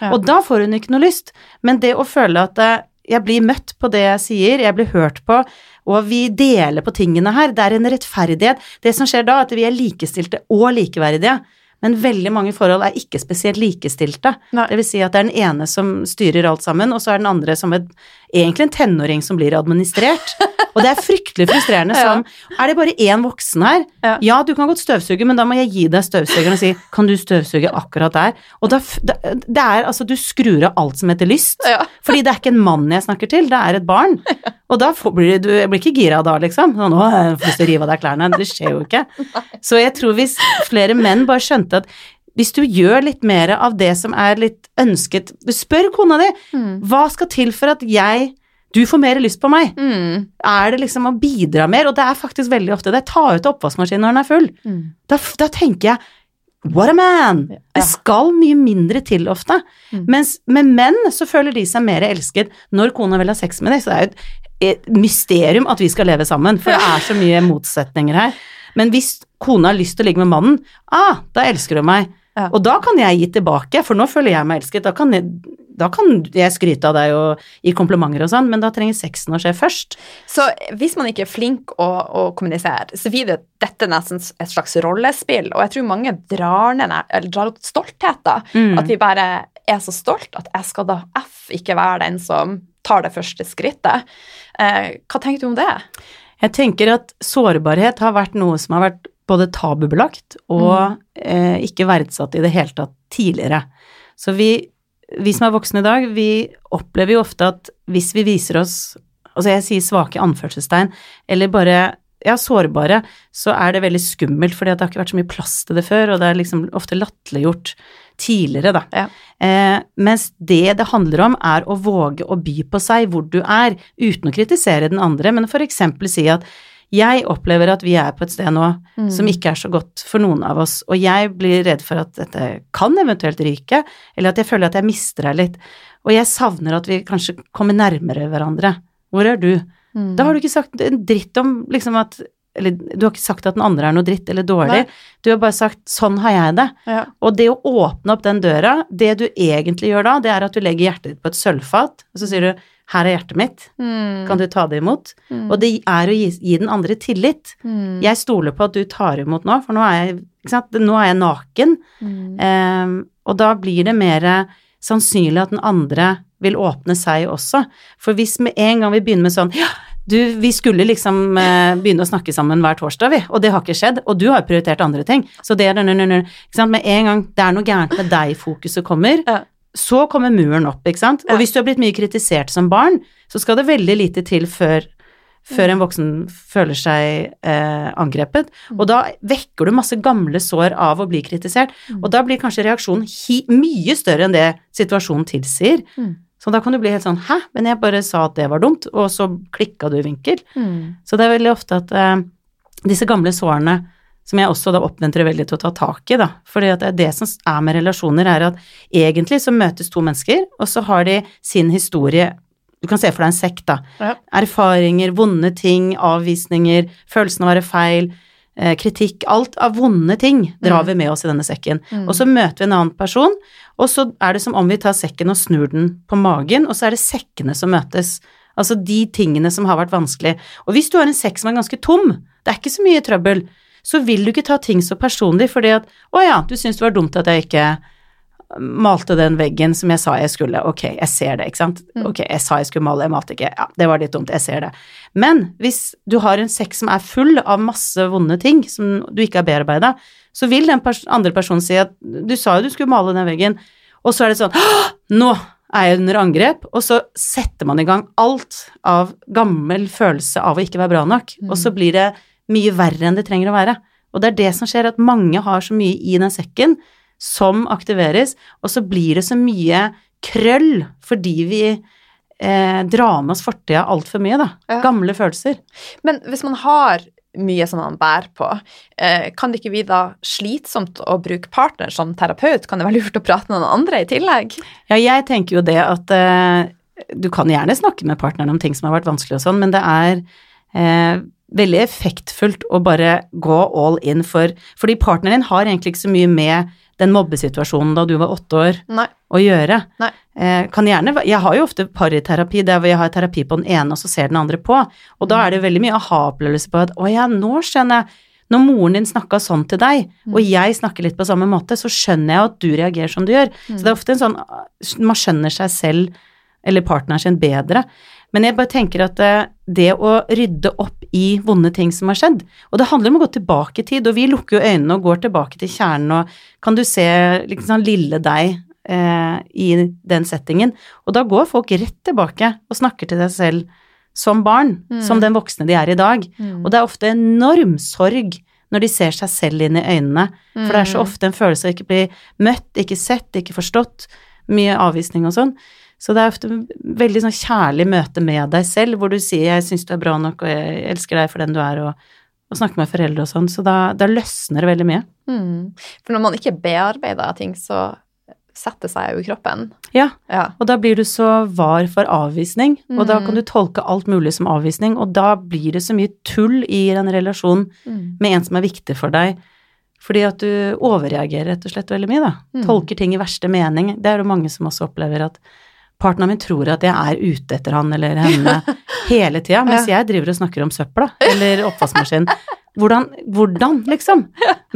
Ja. og da får hun ikke noe lyst. Men det å føle at eh, jeg blir møtt på det jeg sier, jeg blir hørt på, og vi deler på tingene her, det er en rettferdighet. Det som skjer da, er at vi er likestilte og likeverdige. Men veldig mange forhold er ikke spesielt likestilte. Nei. Det vil si at det er den ene som styrer alt sammen, og så er den andre som et, egentlig en tenåring som blir administrert. Og det er fryktelig frustrerende som Er det bare én voksen her? Ja. Du kan godt støvsuge, men da må jeg gi deg støvsugeren og si kan du støvsuge akkurat der? Og da, det er altså du skrur av alt som heter lyst. Fordi det er ikke en mann jeg snakker til, det er et barn. Og da får, blir du jeg blir ikke gira da, liksom. Sånn, å, jeg får lyst til å rive av deg klærne. Det skjer jo ikke. Så jeg tror hvis flere menn bare skjønte at hvis du gjør litt mer av det som er litt ønsket spør kona di Mm. hva skal til for at jeg du får mer lyst på meg. Mm. Er det liksom å bidra mer? Og det er faktisk veldig ofte det. Ta ut oppvaskmaskinen når den er full. Mm. Da, da tenker jeg What a man! Ja. Det skal mye mindre til ofte. Mm. Mens med menn så føler de seg mer elsket når kona vil ha sex med deg. Så det er jo et, et mysterium at vi skal leve sammen, for det er så mye motsetninger her. Men hvis kona har lyst til å ligge med mannen, ah, da elsker hun meg. Ja. Og da kan jeg gi tilbake, for nå føler jeg meg elsket. Da kan jeg, da kan jeg skryte av deg og gi komplimenter og sånn, men da trenger sexen å skje først. Så hvis man ikke er flink å, å kommunisere, så blir det dette nesten et slags rollespill, og jeg tror mange drar ned eller drar opp stolthet. Mm. At vi bare er så stolt at jeg skal da F ikke være den som tar det første skrittet. Eh, hva tenker du om det? Jeg tenker at sårbarhet har vært noe som har vært både tabubelagt og eh, ikke verdsatt i det hele tatt tidligere. Så vi, vi som er voksne i dag, vi opplever jo ofte at hvis vi viser oss, altså jeg sier svake anførselstegn, eller bare ja, sårbare, så er det veldig skummelt, fordi at det har ikke vært så mye plass til det før, og det er liksom ofte latterliggjort tidligere, da. Ja. Eh, mens det det handler om, er å våge å by på seg hvor du er, uten å kritisere den andre, men for eksempel si at jeg opplever at vi er på et sted nå Mm. som ikke er så godt for noen av oss, og jeg blir redd for at dette kan eventuelt ryke, eller at jeg føler at jeg mister deg litt, og jeg savner at vi kanskje kommer nærmere hverandre. Hvor er du? Mm. Da har du ikke sagt en dritt om liksom at Eller du har ikke sagt at den andre er noe dritt eller dårlig, Nei. du har bare sagt 'sånn har jeg det'. ja. Og det å åpne opp den døra, det du egentlig gjør da, det er at du legger hjertet ditt på et sølvfat, og så sier du 'her er hjertet mitt, Mm. kan du ta det imot'? Mm. Og det er å gi, gi den andre tillit. Mm. Jeg stoler på at du tar imot nå, for nå er jeg? Nå er jeg naken. Ehm, og da blir det mer sannsynlig at den andre vil åpne seg også. For hvis med en gang vi begynner med sånn ja, du, vi skulle liksom eh, begynne å snakke sammen hver torsdag, vi, og det har ikke skjedd, og du har prioritert andre ting, så det er? Med en gang det er noe gærent med deg-fokuset kommer, Ja. Så kommer muren opp, ikke sant. Og hvis du har blitt mye kritisert som barn, så skal det veldig lite til før før en voksen føler seg eh, angrepet. Og da vekker du masse gamle sår av å bli kritisert, og da blir kanskje reaksjonen mye større enn det situasjonen tilsier. Mm. Så da kan du bli helt sånn 'hæ, men jeg bare sa at det var dumt', og så klikka du i vinkel. Mm. Så det er veldig ofte at eh, disse gamle sårene som jeg også da oppmuntrer veldig til å ta tak i, da. Fordi det er det som er med relasjoner, er at egentlig så møtes to mennesker, og så har de sin historie Du kan se for deg en sekk, da. Ja. Erfaringer, vonde ting, avvisninger, følelsen av å være feil, eh, kritikk Alt av vonde ting drar Mm. vi med oss i denne sekken. Mm. Og så møter vi en annen person, og så er det som om vi tar sekken og snur den på magen, og så er det sekkene som møtes. Altså de tingene som har vært vanskelig. Og hvis du har en sekk som er ganske tom, det er ikke så mye trøbbel, så vil du ikke ta ting så personlig fordi at å ja, du syns det var dumt at jeg ikke malte den veggen som jeg sa jeg skulle. Ok, jeg ser det, ikke sant. Mm. Ok, jeg sa jeg skulle male, jeg malte ikke. Ja, det var litt dumt, jeg ser det. Men hvis du har en sekk som er full av masse vonde ting som du ikke har bearbeida, så vil den pers andre personen si at du sa jo du skulle male den veggen, og så er det sånn nå er jeg under angrep, og så setter man i gang alt av gammel følelse av å ikke være bra nok, Mm. og så blir det mye verre enn det trenger å være. Og det er det som skjer, at mange har så mye i den sekken som aktiveres, og så blir det så mye krøll fordi vi eh, drar med oss fortida altfor mye, da. Ja. Gamle følelser. Men hvis man har mye som man bærer på, eh, kan det ikke bli da slitsomt å bruke partner som terapeut? Kan det være lurt å prate med noen andre i tillegg? Ja, jeg tenker jo det at eh, du kan gjerne snakke med partneren om ting som har vært vanskelig og sånn, men det er eh, veldig effektfullt å bare gå all in for Fordi partneren din har egentlig ikke så mye med den mobbesituasjonen da du var åtte år Nei. å gjøre. Nei. Eh, kan gjerne, jeg har jo ofte pariterapi der hvor jeg har terapi på den ene, og så ser den andre på. Og da er det veldig mye aha-opplevelse på at å ja, nå skjønner jeg. Når moren din snakka sånn til deg, og jeg snakker litt på samme måte, så skjønner jeg at du reagerer som du gjør. Så det er ofte en sånn Man skjønner seg selv eller partneren sin bedre. Men jeg bare tenker at eh, det å rydde opp i vonde ting som har skjedd, og det handler om å gå tilbake i tid, og vi lukker jo øynene og går tilbake til kjernen, og kan du se liksom sånn lille deg eh, i den settingen, og da går folk rett tilbake og snakker til deg selv som barn, som den voksne de er i dag, og det er ofte enorm sorg når de ser seg selv inn i øynene, for det er så ofte en følelse av ikke bli møtt, ikke sett, ikke forstått, mye avvisning og sånn. Så det er ofte veldig sånn kjærlig møte med deg selv, hvor du sier 'jeg syns du er bra nok, og jeg elsker deg for den du er', og, og snakker med foreldre og sånn. Så da, da løsner det veldig mye. Mm. For når man ikke bearbeider ting, så setter seg jo i kroppen. Ja, Ja. og da blir du så var for avvisning, og da Mm. kan du tolke alt mulig som avvisning, og da blir det så mye tull i en relasjon Mm. med en som er viktig for deg. Fordi at du overreagerer rett og slett veldig mye, da. Mm. Tolker ting i verste mening. Det er jo mange som også opplever at partneren min tror at jeg er ute etter han eller henne hele tida, mens jeg driver og snakker om søpla eller oppvaskmaskinen. Hvordan, hvordan, liksom?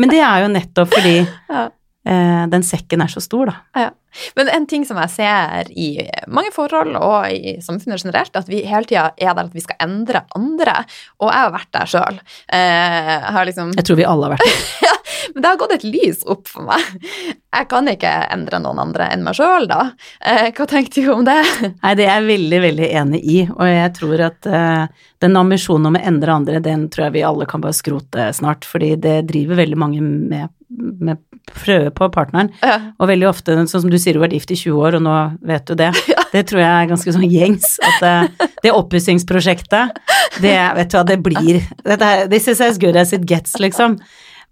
Men det er jo nettopp fordi Ja. eh, den sekken er så stor, da. Ja. Men en ting som jeg ser i mange forhold og i samfunnet generelt, er at vi hele tida er der at vi skal endre andre. Og jeg har vært der sjøl. Eh, jeg liksom Jeg tror vi alle har vært det. Men det har gått et lys opp for meg. Jeg kan ikke endre noen andre enn meg sjøl, da. Eh, hva tenkte du om det? Nei, det er jeg veldig, veldig enig i, og jeg tror at uh, den ambisjonen om å endre andre, den tror jeg vi alle kan bare skrote snart, fordi det driver veldig mange med, med prøve på partneren. Ja. Og veldig ofte, sånn som du sier, du har vært gift i 20 år, og nå vet du det. Det tror jeg er ganske sånn gjengs. At det, det oppussingsprosjektet, det vet du hva det blir. Dette This is as good as it gets, liksom.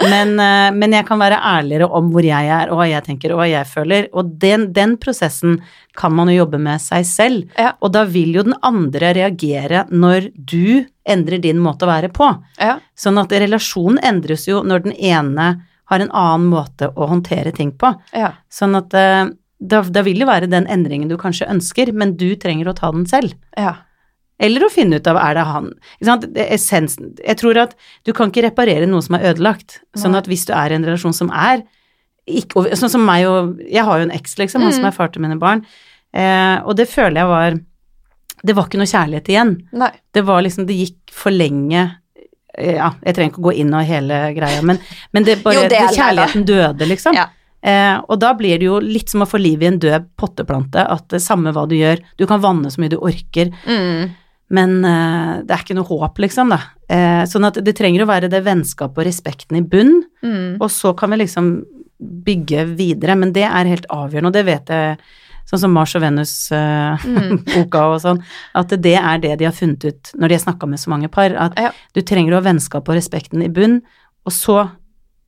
Men, eh, men jeg kan være ærligere om hvor jeg er, og hva jeg tenker, og hva jeg føler. Og den, den prosessen kan man jo jobbe med seg selv. Ja. Og da vil jo den andre reagere når du endrer din måte å være på. Ja. Sånn at relasjonen endres jo når den ene har en annen måte å håndtere ting på. Ja. Sånn at eh, da, da vil det være den endringen du kanskje ønsker, men du trenger å ta den selv. ja. Eller å finne ut av er det han? Det Essensen Jeg tror at du kan ikke reparere noe som er ødelagt. Sånn at hvis du er i en relasjon som er ikke, Sånn som meg og Jeg har jo en eks, liksom, han som Mm. er far til mine barn. Eh, og det føler jeg var Det var ikke noe kjærlighet igjen. Nei. Det var liksom Det gikk for lenge eh, Ja, jeg trenger ikke å gå inn og hele greia, men, men det bare Jo, det er. Kjærligheten døde, liksom. Ja. Eh, og da blir det jo litt som å få liv i en død potteplante, at det samme hva du gjør, du kan vanne så mye du orker, Mm. Men uh, det er ikke noe håp, liksom, da. Uh, sånn at det trenger å være det vennskapet og respekten i bunn, Mm. og så kan vi liksom bygge videre, men det er helt avgjørende, og det vet jeg, sånn som Mars og Venus-boka Mm. og sånn, at det er det de har funnet ut når de har snakka med så mange par, at Ja. du trenger å ha vennskap og respekten i bunn, og så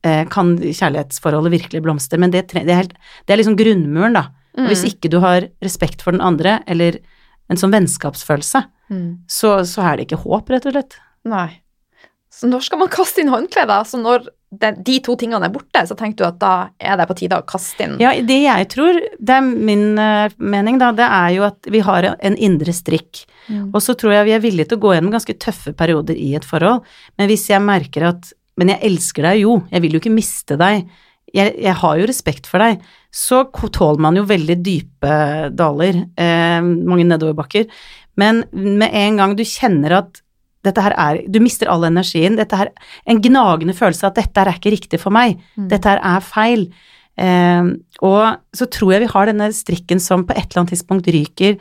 eh, kan kjærlighetsforholdet virkelig blomstre, men det, det, er, helt, det er liksom grunnmuren, da. Og hvis Mm. ikke du har respekt for den andre, eller en sånn vennskapsfølelse, Mm. så, så er det ikke håp, rett og slett. Nei. Så når skal man kaste inn håndkleet. Så når de, de to tingene er borte, så tenker du at da er det på tide å kaste inn Ja, det jeg tror, det er min uh, mening, da, det er jo at vi har en indre strikk. Mm. Og så tror jeg vi er villige til å gå gjennom ganske tøffe perioder i et forhold, men hvis jeg merker at Men jeg elsker deg jo, jeg vil jo ikke miste deg, jeg, jeg har jo respekt for deg, så tåler man jo veldig dype daler, eh, mange nedoverbakker, men med en gang du kjenner at dette her er Du mister all energien, dette her En gnagende følelse av at dette her er ikke riktig for meg, Mm. dette her er feil. Eh, og så tror jeg vi har denne strikken som på et eller annet tidspunkt ryker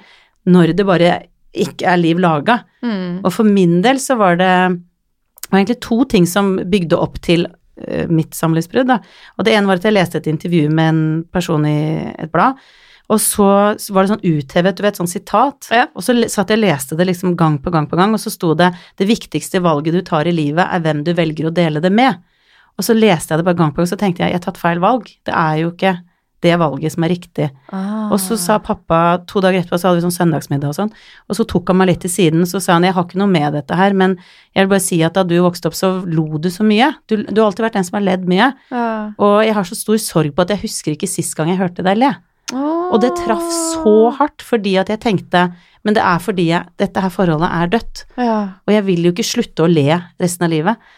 når det bare ikke er liv laga. Mm. Og for min del så var det, var egentlig to ting som bygde opp til uh, mitt samlivsbrudd. Og det ene var at jeg leste et intervju med en person i et blad, og så var det sånn uthevet, du vet, sånn sitat. Ja. Og så satt jeg og leste det liksom gang på gang på gang, og så sto det 'Det viktigste valget du tar i livet, er hvem du velger å dele det med'. Og så leste jeg det bare gang på gang, så tenkte jeg 'jeg har tatt feil valg'. Det er jo ikke det valget som er riktig. Ah. Og så sa pappa, to dager etterpå, så hadde vi sånn søndagsmiddag og sånn, og så tok han meg litt til siden, så sa han 'jeg har ikke noe med dette her, men jeg vil bare si at da du vokste opp, så lo du så mye'. Du, du har alltid vært den som har ledd mye, Ah. og jeg har så stor sorg på at jeg husker ikke sist gang jeg hørte deg le. Og det traff så hardt fordi at jeg tenkte men det er fordi jeg, dette her forholdet er dødt, ja. og jeg vil jo ikke slutte å le resten av livet.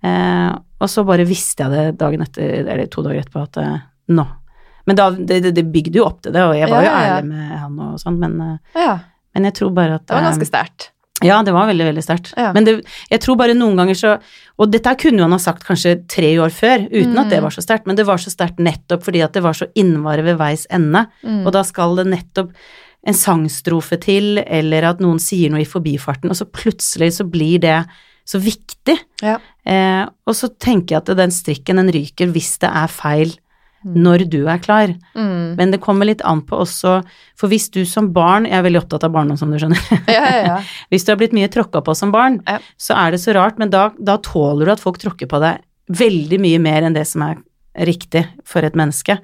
Eh, og så bare visste jeg det dagen etter, eller to dager etterpå, at eh, nå. Men da, det, det, bygde jo opp til det, og jeg var Ja, jo ærlig ja. med han og sånn, men, eh, ja. men jeg tror bare at Det var eh, ganske sterkt. Ja, det var veldig, veldig sterkt. Ja. Men det, jeg tror bare noen ganger så Og dette kunne han ha sagt kanskje tre år før, uten at Mm. det var så sterkt, men det var så sterkt nettopp fordi at det var så innmari ved veis ende. Mm. Og da skal det nettopp en sangstrofe til, eller at noen sier noe i forbifarten, og så plutselig så blir det så viktig. Ja. Eh, og så tenker jeg at den strikken, den ryker hvis det er feil Mm. Når du er klar. Mm. Men det kommer litt an på også, for hvis du som barn, jeg er veldig opptatt av barndom som du skjønner, Ja, ja, ja. hvis du har blitt mye tråkka på som barn, så er det så rart, men da, da tåler du at folk tråkker på deg veldig mye mer enn det som er riktig for et menneske.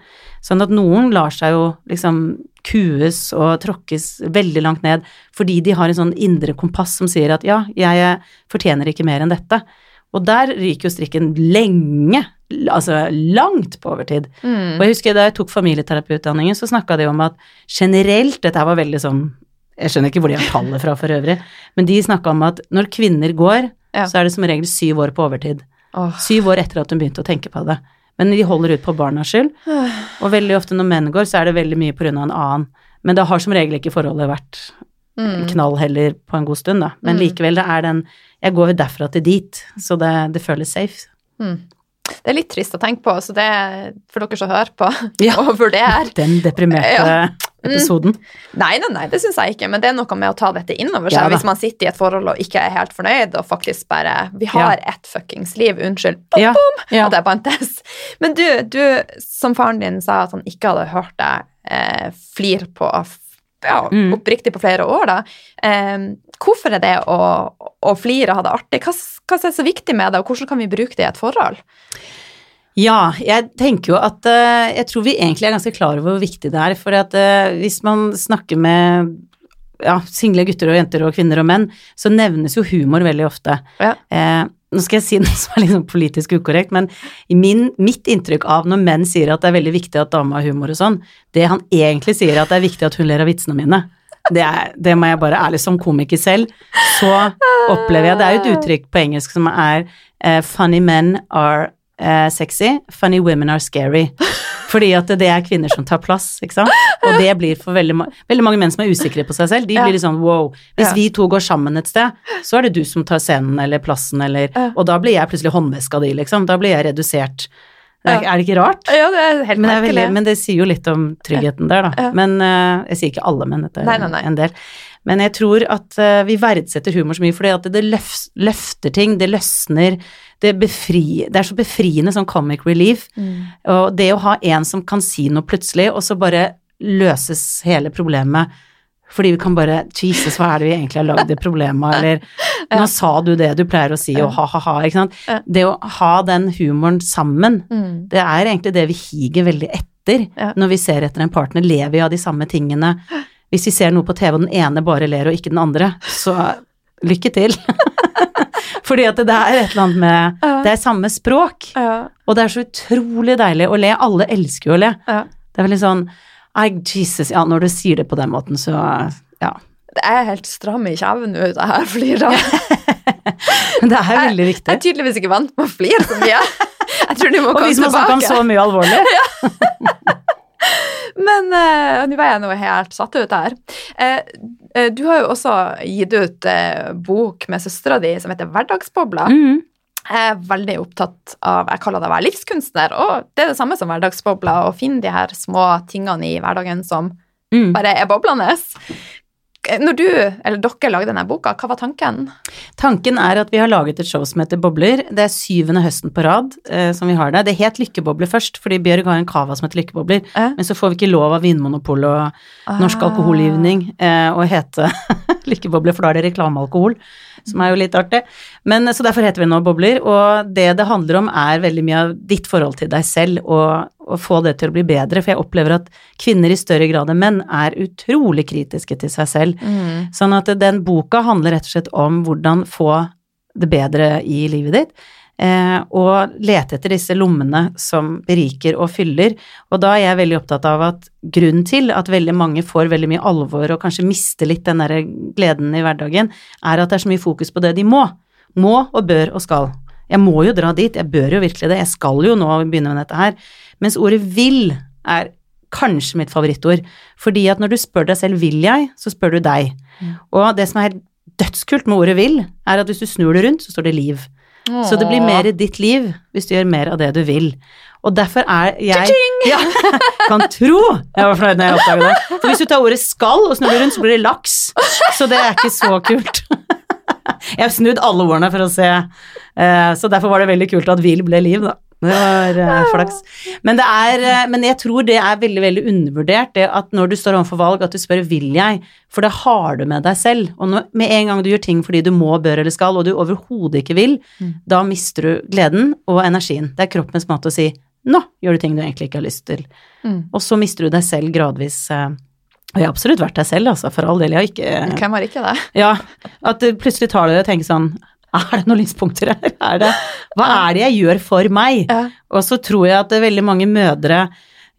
Sånn at noen lar seg jo liksom kues og tråkkes veldig langt ned fordi de har en sånn indre kompass som sier at ja, jeg fortjener ikke mer enn dette. Og der ryker jo strikken lenge, altså langt på overtid. Mm. Og jeg husker da jeg tok familieterapiutdanningen, så snakka de om at generelt, dette her var veldig sånn Jeg skjønner ikke hvor de har tallet fra for øvrig, men de snakka om at når kvinner går, Ja. så er det som regel syv år på overtid. Oh. Syv år etter at hun begynte å tenke på det. Men de holder ut på barnas skyld, og veldig ofte når menn går, så er det veldig mye av en annen. Men da har som regel ikke forholdet vært Mm. knall heller på en god stund, da. Men Mm. likevel, det er den Jeg går derfra til dit, så det, det føles safe. Mm. Det er litt trist å tenke på, så det får dere som hører på, Ja. og vurdere. Den deprimerte Ja. episoden. Nei, nei, nei, det syns jeg ikke, men det er noe med å ta dette innover seg Ja hvis man sitter i et forhold og ikke er helt fornøyd, og faktisk bare Vi har ett fuckings liv, unnskyld. Bom, Ja, bom, ja. At jeg bantes. Men du, du, som faren din sa at han ikke hadde hørt deg eh, flire på ja, Mm. oppriktig på flere år, da. Eh, hvorfor er det å, å flire og ha det artig? Hva, hva er så viktig med det, og hvordan kan vi bruke det i et forhold? Ja, jeg tenker jo at eh, Jeg tror vi egentlig er ganske klar over hvor viktig det er. For at eh, hvis man snakker med ja, single gutter og jenter og kvinner og menn, så nevnes jo humor veldig ofte. Ja. Eh, nå skal jeg si noe som er litt sånn politisk ukorrekt, men min, mitt inntrykk av når menn sier at det er veldig viktig at dama har humor og sånn, det han egentlig sier er at det er viktig at hun ler av vitsene mine. Det, er, det må jeg bare ærlig som komiker selv, så opplever jeg Det er jo et uttrykk på engelsk som er uh, 'funny men are uh, sexy, funny women are scary'. Fordi at det er kvinner som tar plass, ikke sant. Og det blir for veldig, ma veldig mange menn som er usikre på seg selv, de blir litt sånn wow. Hvis vi to går sammen et sted, så er det du som tar scenen eller plassen eller. Og da blir jeg plutselig håndveska di, liksom. Da blir jeg redusert. Er, er det ikke rart? Ja, det er helt Men det, er veldig, men det sier jo litt om tryggheten der, da. Men uh, jeg sier ikke alle, menn, dette er en del. Men jeg tror at eh, vi verdsetter humor så mye fordi at det løfter ting, det løsner, det befri, Det er så befriende som comic relief. Mm. Og det å ha en som kan si noe plutselig, og så bare løses hele problemet fordi vi kan bare Jesus, hva er det vi egentlig har lagd i problemet eller nå sa du det du pleier å si, og ha-ha-ha, ikke sant. Ja. Det å ha den humoren sammen, Mm. det er egentlig det vi higer veldig etter Ja. når vi ser etter en partner. Lever vi av de samme tingene? Hvis vi ser noe på TV og den ene bare ler og ikke den andre, så lykke til. Fordi at det er et eller annet med Ja. Det er samme språk. Ja. Og det er så utrolig deilig å le. Alle elsker jo å le. Ja. Det er veldig sånn Ai, Jesus, ja, når du sier det på den måten, så ja. Det er helt stram i kjeven nå, det her fliret. Det er veldig viktig. Jeg er tydeligvis ikke vant med å flire så mye. Jeg tror du må Og komme vi som har snakket om så mye alvorlig. Men uh, nå er jeg nå helt satt ut her. Uh, uh, du har jo også gitt ut bok med søstera di som heter Hverdagsbobla. Mm. Jeg er veldig opptatt av Jeg kaller det å være livskunstner, og det er det samme som hverdagsbobla. Å finne de her små tingene i hverdagen som Mm. bare er boblende. Når du, eller dere, lagde denne boka, hva var tanken? Tanken er at vi har laget et show som heter Bobler. Det er syvende høsten på rad eh, som vi har det. Det het Lykkebobler først, fordi Bjørg har en cava som heter Lykkebobler. Eh? Men så får vi ikke lov av Vinmonopolet og Norsk Ah. Alkoholgivning eh, å hete Lykkebobler, for da er det reklamealkohol, som er jo litt artig. Men Så derfor heter vi nå Bobler, og det det handler om er veldig mye av ditt forhold til deg selv, og, og få det til å bli bedre. For jeg opplever at kvinner i større grad enn menn er utrolig kritiske til seg selv. Mm. Sånn at den boka handler rett og slett om hvordan få det bedre i livet ditt. Eh, og lete etter disse lommene som beriker og fyller. Og da er jeg veldig opptatt av at grunnen til at veldig mange får veldig mye alvor og kanskje mister litt den derre gleden i hverdagen, er at det er så mye fokus på det de må. Må og bør og skal. Jeg må jo dra dit, jeg bør jo virkelig det, jeg skal jo nå begynne med dette her. Mens ordet vil er kanskje mitt favorittord. Fordi at når du spør deg selv vil jeg, så spør du deg. Og det som er helt dødskult med ordet vil, er at hvis du snur det rundt, så står det liv. Så det blir mer ditt liv hvis du gjør mer av det du vil. Og derfor er jeg ja, Kan tro jeg var fornøyd når jeg oppdaget det. For hvis du tar ordet skal og snur det rundt, så blir det laks. Så det er ikke så kult. Jeg har snudd alle ordene for å se, eh, så derfor var det veldig kult at vil ble liv, da. Det var uh, flaks. Men, det er, uh, men jeg tror det er veldig veldig undervurdert, det at når du står overfor valg, at du spør vil jeg, for det har du med deg selv. Og når, med en gang du gjør ting fordi du må, bør eller skal, og du overhodet ikke vil, da mister du gleden og energien. Det er kroppens måte å si nå gjør du ting du egentlig ikke har lyst til. Mm. Og så mister du deg selv gradvis. Uh, Og jeg har absolutt vært deg selv, altså, for all del. Jeg har ikke Hvem har ikke det? ja, at du plutselig tar det og tenker sånn Er det noen lyspunkter her? Er det, hva er det jeg gjør for meg? Ja. Og så tror jeg at det er veldig mange mødre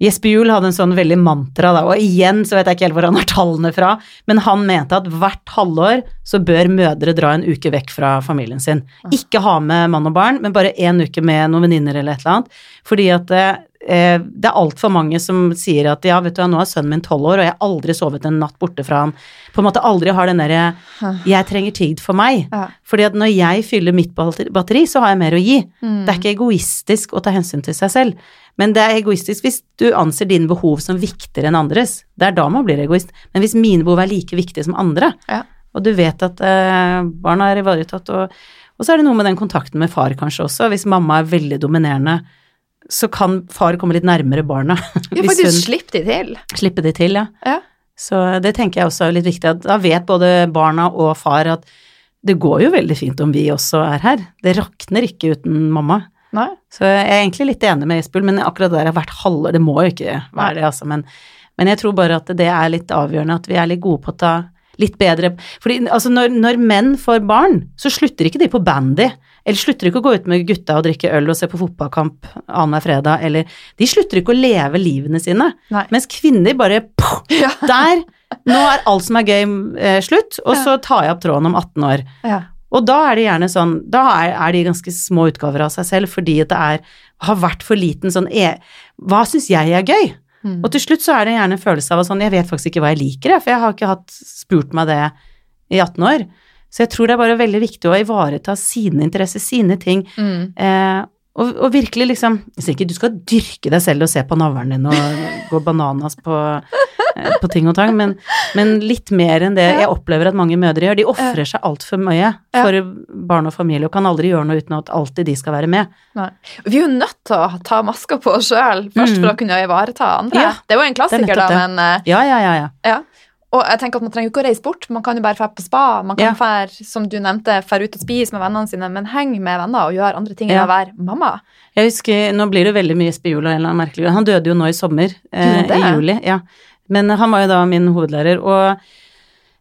Jesper Juel hadde en sånn veldig mantra, da, og igjen så vet jeg ikke helt hvor han har tallene fra, men han mente at hvert halvår så bør mødre dra en uke vekk fra familien sin. Ikke ha med mann og barn, men bare én uke med noen venninner eller et eller annet. Fordi at det, eh, det er altfor mange som sier at ja, vet du nå er sønnen min tolv år, og jeg har aldri sovet en natt borte fra han. På en måte aldri har den derre jeg trenger tid for meg. Ja. Fordi at når jeg fyller mitt batteri, så har jeg mer å gi. Mm. Det er ikke egoistisk å ta hensyn til seg selv, men det er egoistisk hvis du anser dine behov som viktigere enn andres. Det er da man blir egoist. Men hvis mine behov er like viktige som andre, Ja. og du vet at eh, barna er ivaretatt, og, og så er det noe med den kontakten med far kanskje også. Hvis mamma er veldig dominerende, så kan far komme litt nærmere barna. Ja, faktisk hun slipp de til. slipper de til, ja. Ja. Så det tenker jeg også er litt viktig, da vet både barna og far at det går jo veldig fint om vi også er her. Det rakner ikke uten mamma. Nei. Så jeg er egentlig litt enig med Isbjørn, men akkurat der har vært halvår, det må jo ikke være det, altså. Men, men jeg tror bare at det er litt avgjørende at vi er litt gode på å ta litt bedre Fordi altså når, når menn får barn, så slutter ikke de på bandy. Eller slutter ikke å gå ut med gutta og drikke øl og se på fotballkamp annenhver fredag, eller De slutter ikke å leve livene sine. Nei. Mens kvinner bare poh, Ja. Der! Nå er alt som er gøy, eh, slutt, og så tar jeg opp tråden om 18 år. Ja. Og da er det gjerne sånn, da er, er de ganske små utgaver av seg selv, fordi at det er, har vært for liten sånn e, Hva syns jeg er gøy? Mm. Og til slutt så er det gjerne en følelse av at sånn, jeg vet faktisk ikke hva jeg liker, jeg, for jeg har ikke hatt spurt meg det i 18 år. Så jeg tror det er bare veldig viktig å ivareta sine interesser, sine ting, Mm. eh, og, og virkelig liksom Jeg sier ikke du skal dyrke deg selv og se på navlen din og gå bananas på, eh, på ting og tang, men, men litt mer enn det jeg opplever at mange mødre gjør. De ofrer seg altfor mye for barn og familie og kan aldri gjøre noe uten at alltid de skal være med. Nei. Vi er jo nødt til å ta maska på oss sjøl først for å kunne ivareta andre. Mm. Ja, det er jo en klassiker, da, men eh, Ja, ja, ja. ja. ja. Og jeg tenker at man trenger ikke å reise bort, man kan jo bare dra på spa. Man kan Ja. fær, som du nevnte, dra ut og spise med vennene sine, men heng med venner og gjør andre ting enn Ja. å være mamma. Jeg husker, Nå blir det veldig mye spiola, en eller annen merkelig grunn. Han døde jo nå i sommer, eh, i juli. ja. Men han var jo da min hovedlærer, og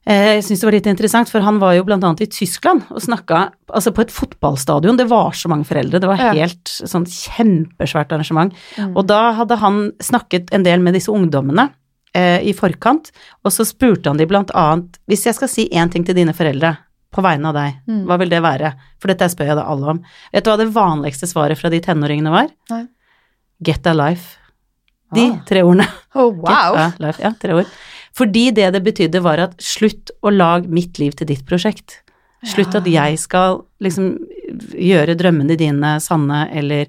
eh, jeg syns det var litt interessant, for han var jo blant annet i Tyskland og snakka altså på et fotballstadion. Det var så mange foreldre, det var helt sånn kjempesvært arrangement. Mm. Og da hadde han snakket en del med disse ungdommene eh, i forkant, og så spurte han de blant annet Hvis jeg skal si én ting til dine foreldre på vegne av deg, Mm. hva vil det være? For dette spør jeg da alle om. Vet du hva det vanligste svaret fra de tenåringene var? Nei. Get a life. De Ah. tre ordene. Oh, Get wow! a life. Ja, tre ord. Fordi det det betydde var at slutt å lage mitt liv til ditt prosjekt. Slutt at jeg skal liksom gjøre drømmene dine sanne, eller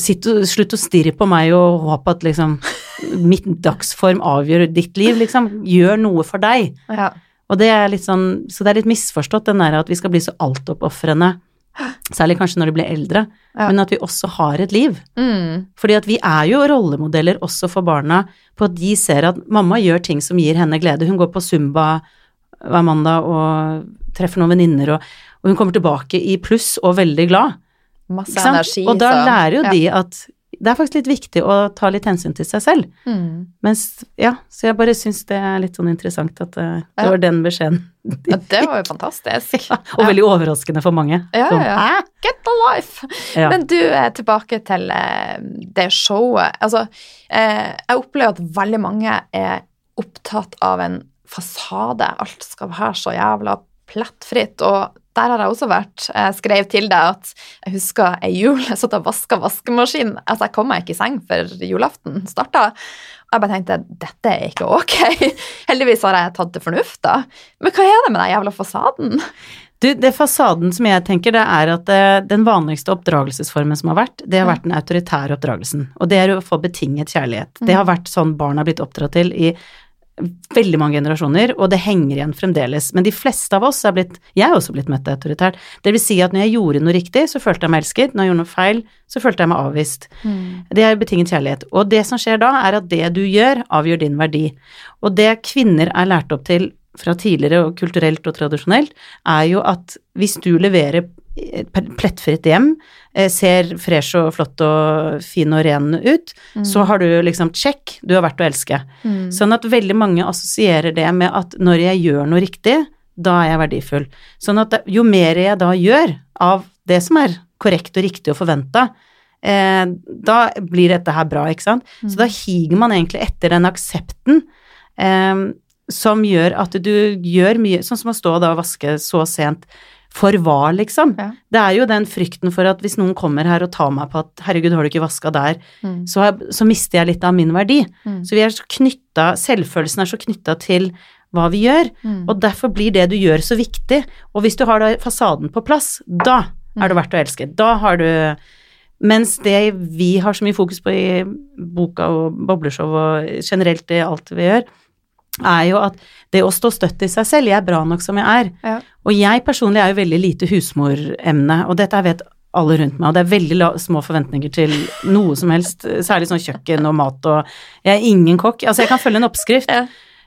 sitt slutt å stirre på meg og håpe at liksom mitt dagsform avgjør ditt liv, liksom. Gjør noe for deg. Ja. Og det er litt sånn, så det er litt misforstått den der at vi skal bli så altoppofrende, særlig kanskje når de blir eldre, Ja. men at vi også har et liv. Mm. Fordi at vi er jo rollemodeller også for barna på at de ser at mamma gjør ting som gir henne glede. Hun går på Zumba hver mandag og treffer noen venninner, og, og hun kommer tilbake i pluss og veldig glad. Masse energi. og da lærer jo ja. de at det er faktisk litt viktig å ta litt hensyn til seg selv. Mm. Mens, ja, så jeg bare syns det er litt sånn interessant at eh, det Ja. var den beskjeden. Ja, det var jo fantastisk. Ja, og veldig overraskende for mange. Ja, Sånn, ja, «Hæ?» Get a life! Men du, er tilbake til eh, det showet. Altså, eh, jeg opplever at veldig mange er opptatt av en fasade. Alt skal være så jævla plettfritt. Og der har jeg også vært. Jeg skrev til deg at jeg husker ei jul jeg satt og vaska vaskemaskinen. Altså, jeg kom meg ikke i seng før julaften starta. Og jeg bare tenkte dette er ikke ok. Heldigvis har jeg tatt til fornuft, da. Men hva er det med den jævla fasaden? Du, det fasaden som jeg tenker, det er at eh, den vanligste oppdragelsesformen som har vært, det har vært den autoritære oppdragelsen. Og det er å få betinget kjærlighet. Det har vært sånn barn har blitt oppdratt til i veldig mange generasjoner, og det henger igjen fremdeles. Men de fleste av oss er blitt Jeg er også blitt møtt autoritært. Det vil si at når jeg gjorde noe riktig, så følte jeg meg elsket. Når jeg gjorde noe feil, så følte jeg meg avvist. Det er betinget kjærlighet. Og det som skjer da, er at det du gjør, avgjør din verdi. Og det kvinner er lært opp til fra tidligere og kulturelt og tradisjonelt, er jo at hvis du leverer et plettfritt hjem, eh, ser fresh og flott og fin og ren ut, så har du liksom check, du har vært å elske. Sånn at veldig mange assosierer det med at når jeg gjør noe riktig, da er jeg verdifull. Sånn at jo mer jeg da gjør av det som er korrekt og riktig og forventa, eh, da blir dette her bra, ikke sant. Så da higer man egentlig etter den aksepten eh, som gjør at du gjør mye, sånn som å stå da og vaske så sent. For hva, liksom? Ja. Det er jo den frykten for at hvis noen kommer her og tar meg på at herregud, har du ikke vaska der, Mm. så, så mister jeg litt av min verdi. Mm. Så vi er så knytta, selvfølelsen er så knytta til hva vi gjør, Mm. og derfor blir det du gjør så viktig. Og hvis du har da fasaden på plass, da er du verdt å elske. Da har du Mens det vi har så mye fokus på i boka og bobleshow og generelt i alt vi gjør, er jo at det å stå støtt i seg selv, jeg er bra nok som jeg er. Ja. Og jeg personlig er jo veldig lite husmoremne, og dette vet alle rundt meg, og det er veldig små forventninger til noe som helst, særlig sånn kjøkken og mat og Jeg er ingen kokk. Altså, jeg kan følge en oppskrift, Ja.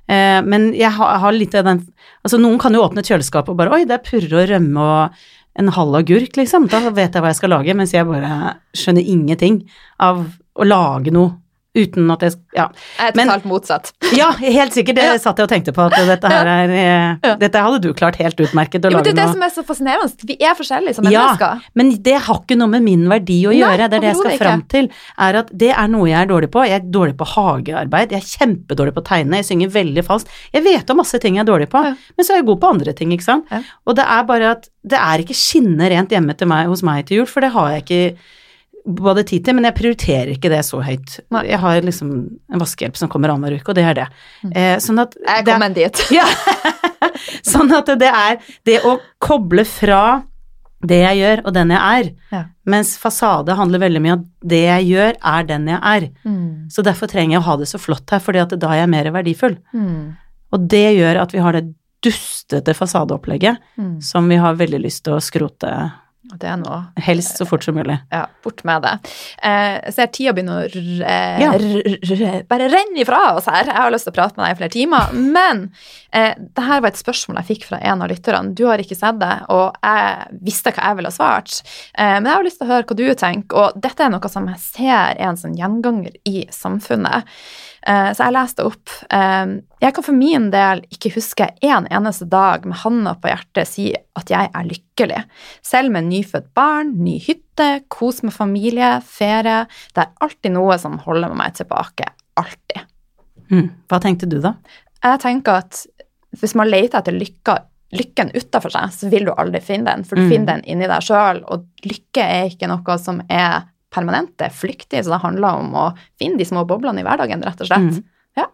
eh, men jeg har, har litt av den Altså, noen kan jo åpne et kjøleskap og bare Oi, det er purre og rømme og en halv agurk, liksom. Da vet jeg hva jeg skal lage, mens jeg bare skjønner ingenting av å lage noe uten at jeg Ja. Jeg er totalt motsatt. Ja, helt sikkert. Det Ja. satt jeg og tenkte på, at dette her er eh, Ja. Dette hadde du klart helt utmerket å Ja, men det er det noe som er så fascinerende. Vi er forskjellige som Ja, men det har ikke noe med min verdi å Nei, gjøre. Det er det jeg skal fram til. Er at det er noe jeg er dårlig på. Jeg er dårlig på hagearbeid. Jeg er kjempedårlig på å tegne. Jeg synger veldig falskt. Jeg vet om masse ting jeg er dårlig på, Ja. men så er jeg god på andre ting, ikke sant. Og det er bare at det er ikke skinne rent hjemme meg, hos meg til jul, for det har jeg ikke både tid til, men jeg prioriterer ikke det så høyt. Jeg har liksom en vaskehjelp som kommer annenhver uke, og det er det. Eh, sånn at Jeg kom med en diett. ja. sånn at det er det å koble fra det jeg gjør og den jeg er, Ja. mens fasade handler veldig mye om at det jeg gjør er den jeg er. Mm. Så derfor trenger jeg å ha det så flott her, fordi at da er jeg mer verdifull. Mm. Og det gjør at vi har det dustete fasadeopplegget Mm. som vi har veldig lyst til å skrote, Det er noe helst så fort som mulig. Ja, bort med det. Eh, jeg ser tida begynner å eh, bare renne ifra oss her. Jeg har lyst til å prate med deg i flere timer. Men eh, det her var et spørsmål jeg fikk fra en av lytterne. Du har ikke sett det, og jeg visste hva jeg ville ha svart. Eh, men jeg har lyst til å høre hva du tenker, og dette er noe som jeg ser er en sånn gjenganger i samfunnet. Eh, så jeg leste opp. Eh, jeg kan for min del ikke huske en eneste dag med handa på hjertet si at jeg er lykkelig. Selv med nyfødt barn, ny hytte, kos med familie, ferie. Det er alltid noe som holder meg tilbake. Alltid. Mm. Hva tenkte du da? Jeg tenker at hvis man leter etter lykka, lykken utafor seg, så vil du aldri finne den, for du Mm. finner den inni deg sjøl. Og lykke er ikke noe som er permanent, det er flyktig, så det handler om å finne de små boblene i hverdagen, rett og slett. Mm. Ja,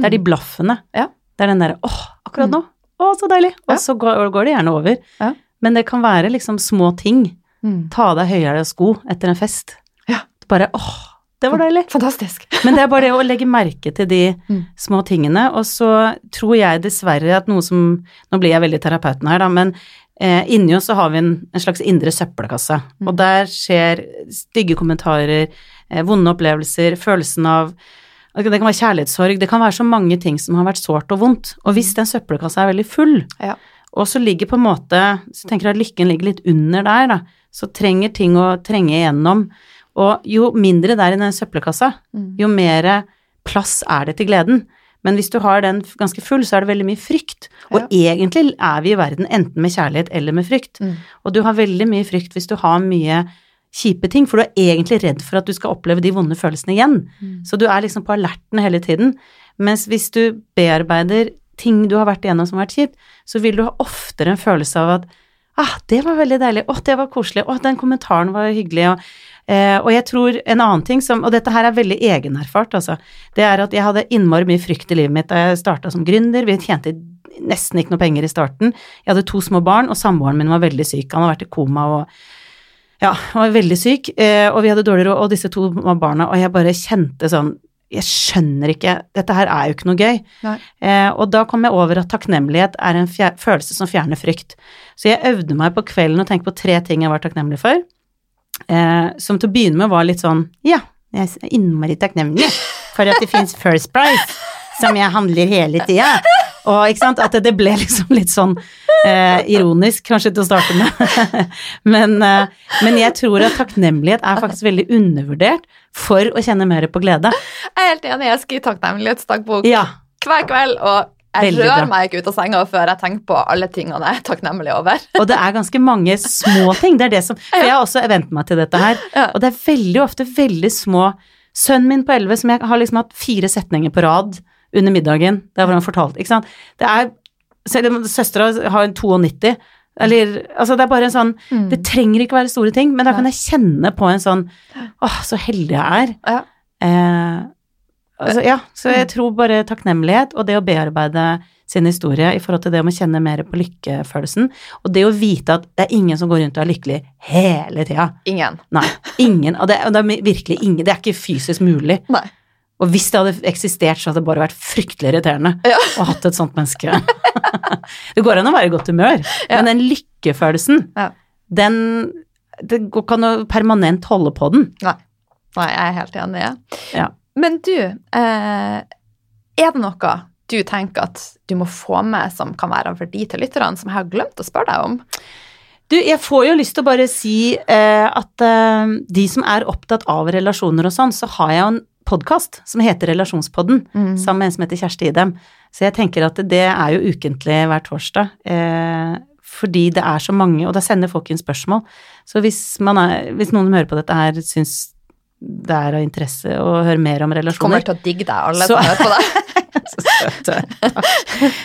det er de blaffene. Ja. Det er den derre åh, akkurat Mm. nå, å, så deilig, og Ja. så går, går det gjerne over. Ja. Men det kan være liksom små ting. Mm. Ta av deg høyhæla sko etter en fest. Ja. Bare åh, det var deilig. Fantastisk. Men det er bare det å legge merke til de Mm. små tingene. Og så tror jeg dessverre at noe som Nå blir jeg veldig terapeuten her, da, men inni oss så har vi en, en slags indre søppelkasse. Mm. Og der skjer stygge kommentarer, eh, vonde opplevelser, følelsen av Det kan være kjærlighetssorg, det kan være så mange ting som har vært sårt og vondt. Og hvis den søppelkassa er veldig full, Ja. og så ligger på en måte Så tenker jeg at lykken ligger litt under der, da. Så trenger ting å trenge igjennom. Og jo mindre det er i den søppelkassa, Mm. jo mer plass er det til gleden. Men hvis du har den ganske full, så er det veldig mye frykt. Og egentlig er vi i verden enten med kjærlighet eller med frykt. Mm. Og du har veldig mye frykt hvis du har mye kjipe ting, for du er egentlig redd for at du skal oppleve de vonde følelsene igjen. Mm. Så du er liksom på alerten hele tiden. Mens hvis du bearbeider ting du har vært igjennom som har vært kjipt, så vil du ha oftere en følelse av at ah, det var veldig deilig, å, det var koselig, å, den kommentaren var hyggelig, og, eh, og jeg tror en annen ting som, og dette her er veldig egenerfart, altså, det er at jeg hadde innmari mye frykt i livet mitt da jeg starta som gründer, vi tjente nesten ikke noe penger i starten, jeg hadde to små barn, og samboeren min var veldig syk, han har vært i koma og ja, han var veldig syk, eh, og vi hadde dårlig råd, og disse to var barna, og jeg bare kjente sånn Jeg skjønner ikke Dette her er jo ikke noe gøy. Eh, og da kom jeg over at takknemlighet er en følelse som fjerner frykt. Så jeg øvde meg på kvelden og tenkte på tre ting jeg var takknemlig for. Eh, som til å begynne med var litt sånn Ja, jeg er innmari takknemlig for at det fins First Price, som jeg handler hele tida. Og ikke sant, at det, ble liksom litt sånn eh, ironisk kanskje til å starte med. men, eh, men jeg tror at takknemlighet er faktisk veldig undervurdert for å kjenne mer på glede. Jeg er helt enig, jeg skriver takknemlighetsdagbok Ja, hver kveld, og jeg Veldig rører bra. meg ikke ut av senga før jeg tenker på alle tingene jeg er takknemlig over. og det er ganske mange små ting. Det er det som For jeg har også vent meg til dette her, Ja. og det er veldig ofte veldig små Sønnen min på 11 som jeg har liksom hatt fire setninger på rad under middagen, der hvor han fortalte, ikke sant. Det er Selv om søstera har en 92, eller Altså, det er bare en sånn Mm. Det trenger ikke være store ting, men da kan jeg kjenne på en sånn Åh, så heldig jeg er. Ja. Eh, altså, ja, så jeg tror bare takknemlighet og det å bearbeide sin historie i forhold til det om å kjenne mer på lykkefølelsen, og det å vite at det er ingen som går rundt og er lykkelig hele tida. Ingen. Nei, ingen. Og det, og det er virkelig ingen. Det er ikke fysisk mulig. Nei. Og hvis det hadde eksistert, så hadde det bare vært fryktelig irriterende Ja. å hatt et sånt menneske. det går an å være i godt humør, Ja. men den lykkefølelsen, Ja. den Det går ikke an å permanent holde på den. Nei, jeg er helt enig. Ja. Men du, eh, er det noe du tenker at du må få med som kan være av verdi til lytterne, som jeg har glemt å spørre deg om? Du, jeg får jo lyst til å bare si eh, at eh, de som er opptatt av relasjoner og sånn, så har jeg jo en podkast som heter Relasjonspodden, Mm. sammen med en som heter Kjersti Idem. Så jeg tenker at det er jo ukentlig hver torsdag. Eh, fordi det er så mange, og da sender folk inn spørsmål. Så hvis, man er, hvis noen som hører på dette her, syns det er av interesse å høre mer om relasjoner. Kommer til å digge deg, alle som hører på deg. Så. Takk.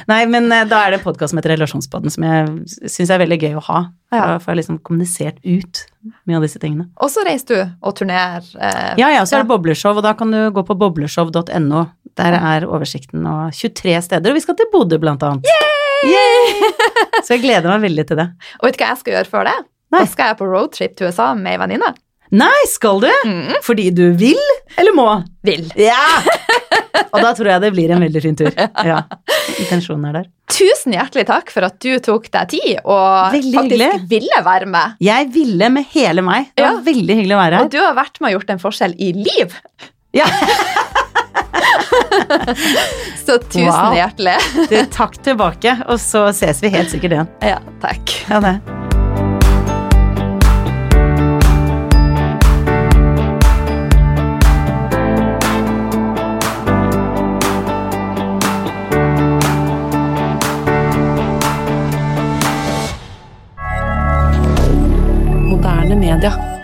Nei, men eh, da er det en podkast som heter Relasjonspodden, som jeg syns er veldig gøy å ha. Ja. Da får jeg liksom kommunisert ut mye av disse tingene. Og så reiser du og turnerer. Eh, Ja, ja, så er det bobleshow, og da kan du gå på bobleshow.no. Der er oversikten og 23 steder, og vi skal til Bodø blant annet. Yay! Så jeg gleder meg veldig til det. Og vet du hva jeg skal gjøre før det? Nei. Da skal jeg på roadtrip til USA med ei venninne. Nei, skal du? Mm. Fordi du vil, eller må? Vil. Ja! Og da tror jeg det blir en veldig fin tur. Ja. Intensjonen er der. Tusen hjertelig takk for at du tok deg tid og Veldig faktisk hyggelig. ville være med. Jeg ville med hele meg. Det var Ja. veldig hyggelig å være her. Og du har vært med og gjort en forskjell i liv. Ja. Så tusen Wow. hjertelig. Du, takk tilbake, og så ses vi helt sikkert igjen. Ja, takk. Ja, det. D'accord.